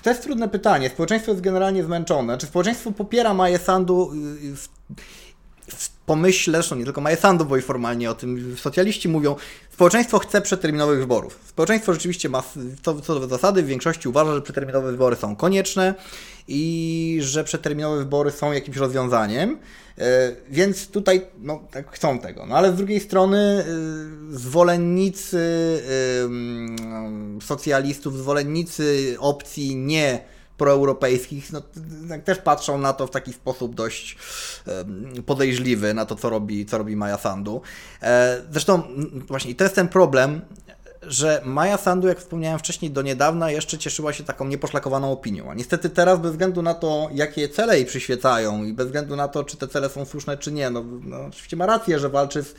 To jest trudne pytanie. Społeczeństwo jest generalnie zmęczone. Czy społeczeństwo popiera Maję Sandu y, w, w pomyśle, zresztą nie tylko bo i formalnie o tym socjaliści mówią, społeczeństwo chce przeterminowych wyborów. Społeczeństwo rzeczywiście ma co, co do zasady w większości uważa, że przeterminowe wybory są konieczne i że przeterminowe wybory są jakimś rozwiązaniem. E, więc tutaj no, tak chcą tego. No ale z drugiej strony e, zwolennicy socjalistów, zwolennicy opcji nie proeuropejskich, no, tak też patrzą na to w taki sposób dość podejrzliwy, na to, co robi, co robi Maja Sandu. E, zresztą właśnie to jest ten problem, że Maja Sandu, jak wspomniałem wcześniej, do niedawna jeszcze cieszyła się taką nieposzlakowaną opinią. A niestety teraz, bez względu na to, jakie cele jej przyświecają i bez względu na to, czy te cele są słuszne, czy nie, no, no oczywiście ma rację, że walczy z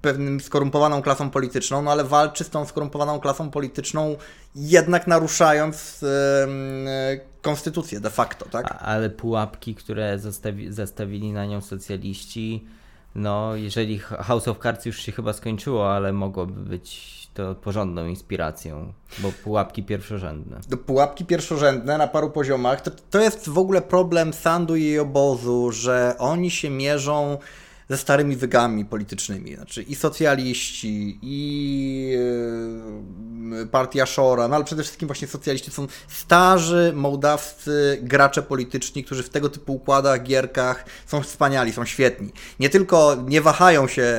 pewnym skorumpowaną klasą polityczną, no ale walczy z tą skorumpowaną klasą polityczną jednak naruszając yy, konstytucję de facto, tak? Ale pułapki, które zastawi, na nią socjaliści, no jeżeli House of Cards już się chyba skończyło, ale mogłoby być to porządną inspiracją, bo pułapki pierwszorzędne. Do pułapki pierwszorzędne na paru poziomach. To, to jest w ogóle problem Sandu i obozu, że oni się mierzą ze starymi wygami politycznymi. Znaczy i socjaliści, i partia Szora, no ale przede wszystkim właśnie socjaliści są starzy mołdawscy gracze polityczni, którzy w tego typu układach, gierkach są wspaniali, są świetni. Nie tylko nie wahają się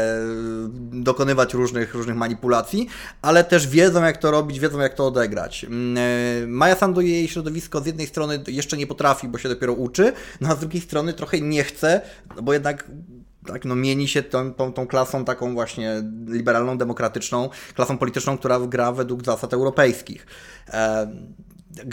dokonywać różnych, różnych manipulacji, ale też wiedzą jak to robić, wiedzą jak to odegrać. Maja Sandu jej środowisko z jednej strony jeszcze nie potrafi, bo się dopiero uczy, no a z drugiej strony trochę nie chce, bo jednak tak, no mieni się tą, tą, tą, klasą taką właśnie liberalną, demokratyczną, klasą polityczną, która gra według zasad europejskich.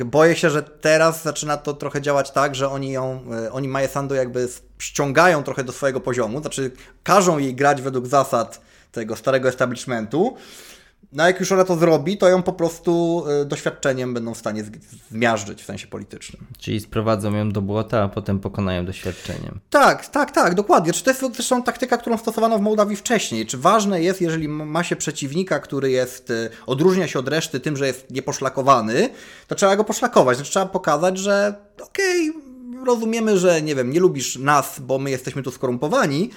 Boję się, że teraz zaczyna to trochę działać tak, że oni ją, e, oni Maję Sandu jakby ściągają trochę do swojego poziomu, znaczy każą jej grać według zasad tego starego establishmentu. No jak już ona to zrobi, to ją po prostu y, doświadczeniem będą w stanie zmiażdżyć w sensie politycznym. Czyli sprowadzą ją do błota, a potem pokonają doświadczeniem. Tak, tak, tak, dokładnie. Czy to jest zresztą taktyka, którą stosowano w Mołdawii wcześniej? Czy ważne jest, jeżeli ma się przeciwnika, który jest, y, odróżnia się od reszty tym, że jest nieposzlakowany, to trzeba go poszlakować. Znaczy, trzeba pokazać, że okej, okay, rozumiemy, że nie wiem, nie lubisz nas, bo my jesteśmy tu skorumpowani,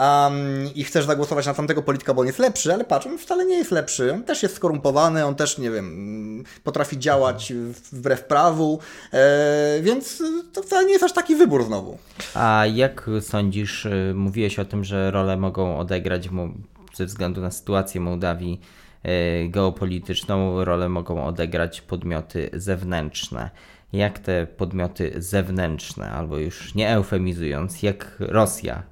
um, i chcesz zagłosować na tamtego polityka, bo on jest lepszy, ale patrz, on wcale nie jest lepszy. On też jest skorumpowany, on też, nie wiem, potrafi działać wbrew prawu, e, więc to wcale nie jest aż taki wybór znowu. A jak sądzisz, y, mówiłeś o tym, że rolę mogą odegrać ze względu na sytuację Mołdawii y, geopolityczną, rolę mogą odegrać podmioty zewnętrzne jak te podmioty zewnętrzne, albo już nie eufemizując, jak Rosja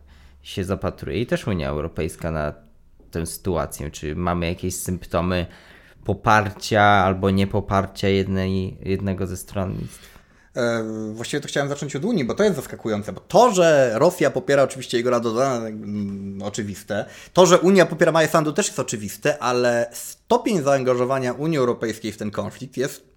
się zapatruje i też Unia Europejska na tę sytuację? Czy mamy jakieś symptomy poparcia albo niepoparcia jednej, jednego ze stronnictw? E, właściwie to chciałem zacząć od Unii, bo to jest zaskakujące, bo to, że Rosja popiera oczywiście jego Radodana, mm, oczywiste, to, że Unia popiera Maję Sandu też jest oczywiste, ale stopień zaangażowania Unii Europejskiej w ten konflikt jest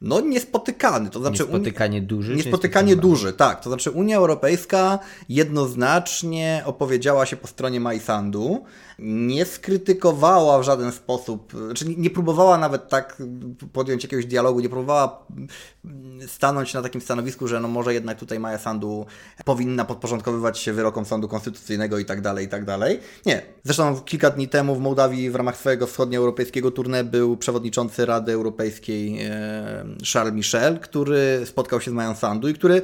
no niespotykany. To znaczy, niespotykanie duży? Niespotykanie duży, tak. To znaczy Unia Europejska jednoznacznie opowiedziała się po stronie Majsandu, nie skrytykowała w żaden sposób, znaczy nie próbowała nawet tak podjąć jakiegoś dialogu, nie próbowała stanąć na takim stanowisku, że no może jednak tutaj Maja Sandu powinna podporządkowywać się wyrokom Sądu Konstytucyjnego i tak dalej, i tak dalej. Nie. Zresztą kilka dni temu w Mołdawii w ramach swojego wschodnioeuropejskiego tournée był przewodniczący Rady Europejskiej e, Charles Michel, który spotkał się z Mają Sandu i który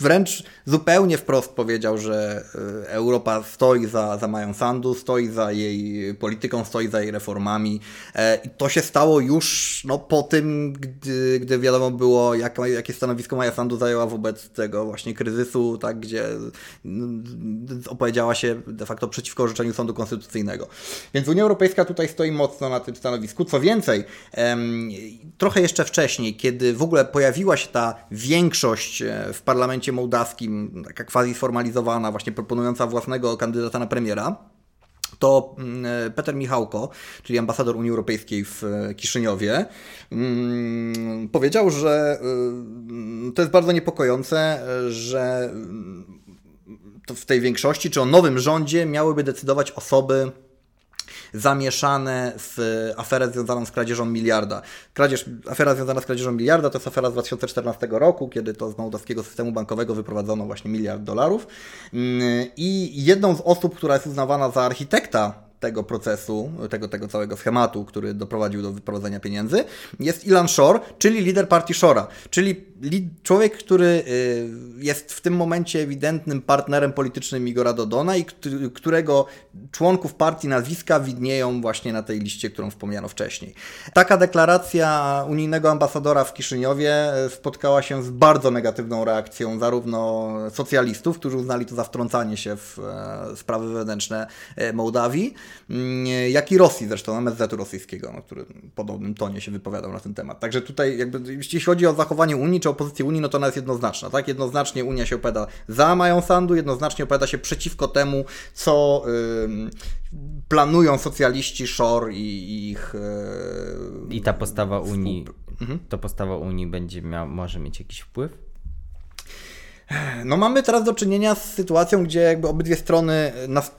wręcz zupełnie wprost powiedział, że e, Europa stoi za, za Mają Sandu, stoi za jej polityką, stoi za jej reformami. E, I to się stało już no, po tym, gdy, gdy wiadomo było, jak, jakie stanowisko Maja Sandu zajęła wobec tego właśnie kryzysu, tak, gdzie mm, opowiedziała się de facto przeciwko orzeczeniu Sądu Konstytucyjnego. Więc Unia Europejska tutaj stoi mocno na tym stanowisku. Co więcej, trochę jeszcze wcześniej, kiedy w ogóle pojawiła się ta większość e, w parlamencie mołdawskim, taka quasi sformalizowana, właśnie proponująca własnego kandydata na premiera, to mm, e, Peter Michałko, czyli ambasador Unii Europejskiej w e, Kiszyniowie, mm, powiedział, że to jest bardzo niepokojące, że w tej większości, czy o nowym rządzie miałyby decydować osoby, zamieszane w aferę związaną z kradzieżą miliarda. Kradzież, afera związana z kradzieżą miliarda to jest afera z 2014 roku, kiedy to z mołdawskiego systemu bankowego wyprowadzono właśnie miliard dolarów. Mm, I jedną z osób, która jest uznawana za architekta tego procesu, tego, tego całego schematu, który doprowadził do wyprowadzenia pieniędzy, jest Ilan Shore, czyli lider partii Shora, czyli człowiek, który y, jest w tym momencie ewidentnym partnerem politycznym Igora Dodona i którego członków partii nazwiska widnieją właśnie na tej liście, którą wspomniano wcześniej. Taka deklaracja unijnego ambasadora w Kiszyniowie y, spotkała się z bardzo negatywną reakcją zarówno socjalistów, którzy uznali to za wtrącanie się w e, sprawy wewnętrzne Mołdawii, jak i Rosji zresztą, MSZ-u rosyjskiego, no, który w podobnym tonie się wypowiadał na ten temat. Także tutaj jakby, jeśli chodzi o zachowanie Unii czy o pozycję Unii, no to ona jest jednoznaczna, tak? Jednoznacznie Unia się opowiada za Mają Sandu, jednoznacznie opowiada się przeciwko temu, co yy, planują socjaliści Shor i ich... Yy, I ta postawa Unii, mhm. to postawa Unii będzie miał, może mieć jakiś wpływ? No mamy teraz do czynienia z sytuacją, gdzie jakby obydwie strony nas,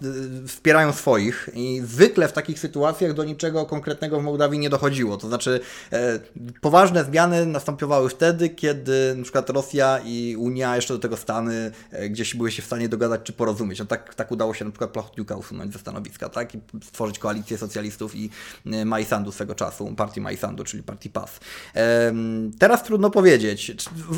y, wspierają swoich i zwykle w takich sytuacjach do niczego konkretnego w Mołdawii nie dochodziło. To znaczy e, poważne zmiany następowały wtedy, kiedy na przykład Rosja i Unia, jeszcze do tego Stany e, gdzieś były się w stanie dogadać czy porozumieć. No tak, tak udało się na przykład Plachotniuka usunąć ze stanowiska, tak? I stworzyć koalicję socjalistów i e, Majsandu swego czasu, partii Majsandu, czyli partii PAS. Teraz trudno powiedzieć.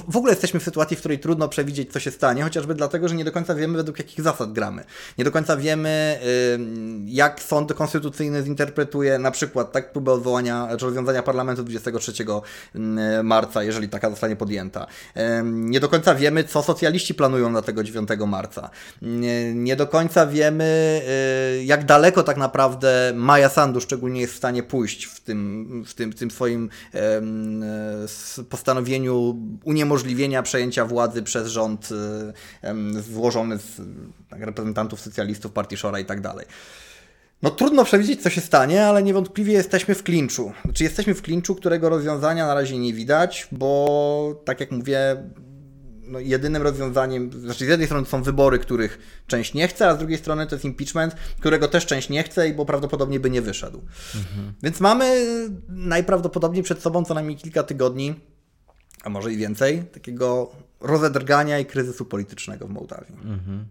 W ogóle jesteśmy w sytuacji, w której trudno przewidzieć co się stanie, chociażby dlatego, że nie do końca wiemy, według jakich zasad gramy. Nie do końca wiemy, jak sąd konstytucyjny zinterpretuje na przykład tak próbę odwołania, czy rozwiązania parlamentu 23 marca, jeżeli taka zostanie podjęta. Nie do końca wiemy, co socjaliści planują na tego 9 marca. Nie do końca wiemy, y, jak daleko tak naprawdę Maja Sandu szczególnie jest w stanie pójść w tym, w tym, w tym swoim postanowieniu uniemożliwienia przejęcia władzy przez rząd rząd złożony z tak, reprezentantów socjalistów, partii Szora i tak dalej. No trudno przewidzieć, co się stanie, ale niewątpliwie jesteśmy w klinczu. Znaczy jesteśmy w klinczu, którego rozwiązania na razie nie widać, bo tak jak mówię, no jedynym rozwiązaniem, znaczy z jednej strony są wybory, których część nie chce, a z drugiej strony to jest impeachment, którego też część nie chce, bo prawdopodobnie by nie wyszedł. Mhm. Więc mamy najprawdopodobniej przed sobą co najmniej kilka tygodni, a może i więcej, takiego rozedrgania i kryzysu politycznego w Mołdawii. Mhm.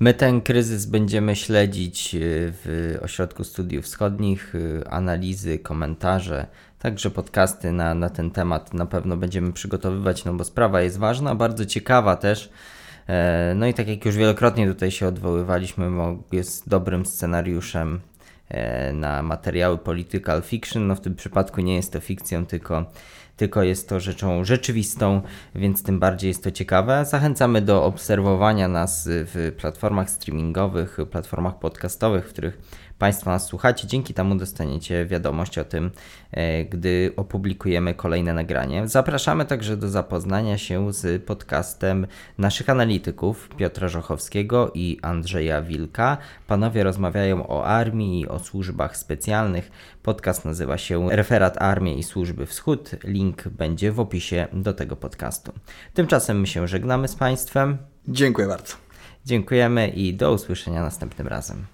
My ten kryzys będziemy śledzić y, w Ośrodku Studiów Wschodnich, y, analizy, komentarze, także podcasty na, na ten temat na pewno będziemy przygotowywać, no bo sprawa jest ważna, bardzo ciekawa też. E, no i tak jak już wielokrotnie tutaj się odwoływaliśmy, jest dobrym scenariuszem e, na materiały political fiction. No w tym przypadku nie jest to fikcją, tylko tylko jest to rzeczą rzeczywistą, więc tym bardziej jest to ciekawe. Zachęcamy do obserwowania nas w platformach streamingowych, platformach podcastowych, w których Państwo nas słuchacie. Dzięki temu dostaniecie wiadomość o tym, e, gdy opublikujemy kolejne nagranie. Zapraszamy także do zapoznania się z podcastem naszych analityków Piotra Żochowskiego i Andrzeja Wilka. Panowie rozmawiają o armii i o służbach specjalnych. Podcast nazywa się Referat Armii i Służby Wschód. Link będzie w opisie do tego podcastu. Tymczasem my się żegnamy z Państwem. Dziękuję bardzo. Dziękujemy i do usłyszenia następnym razem.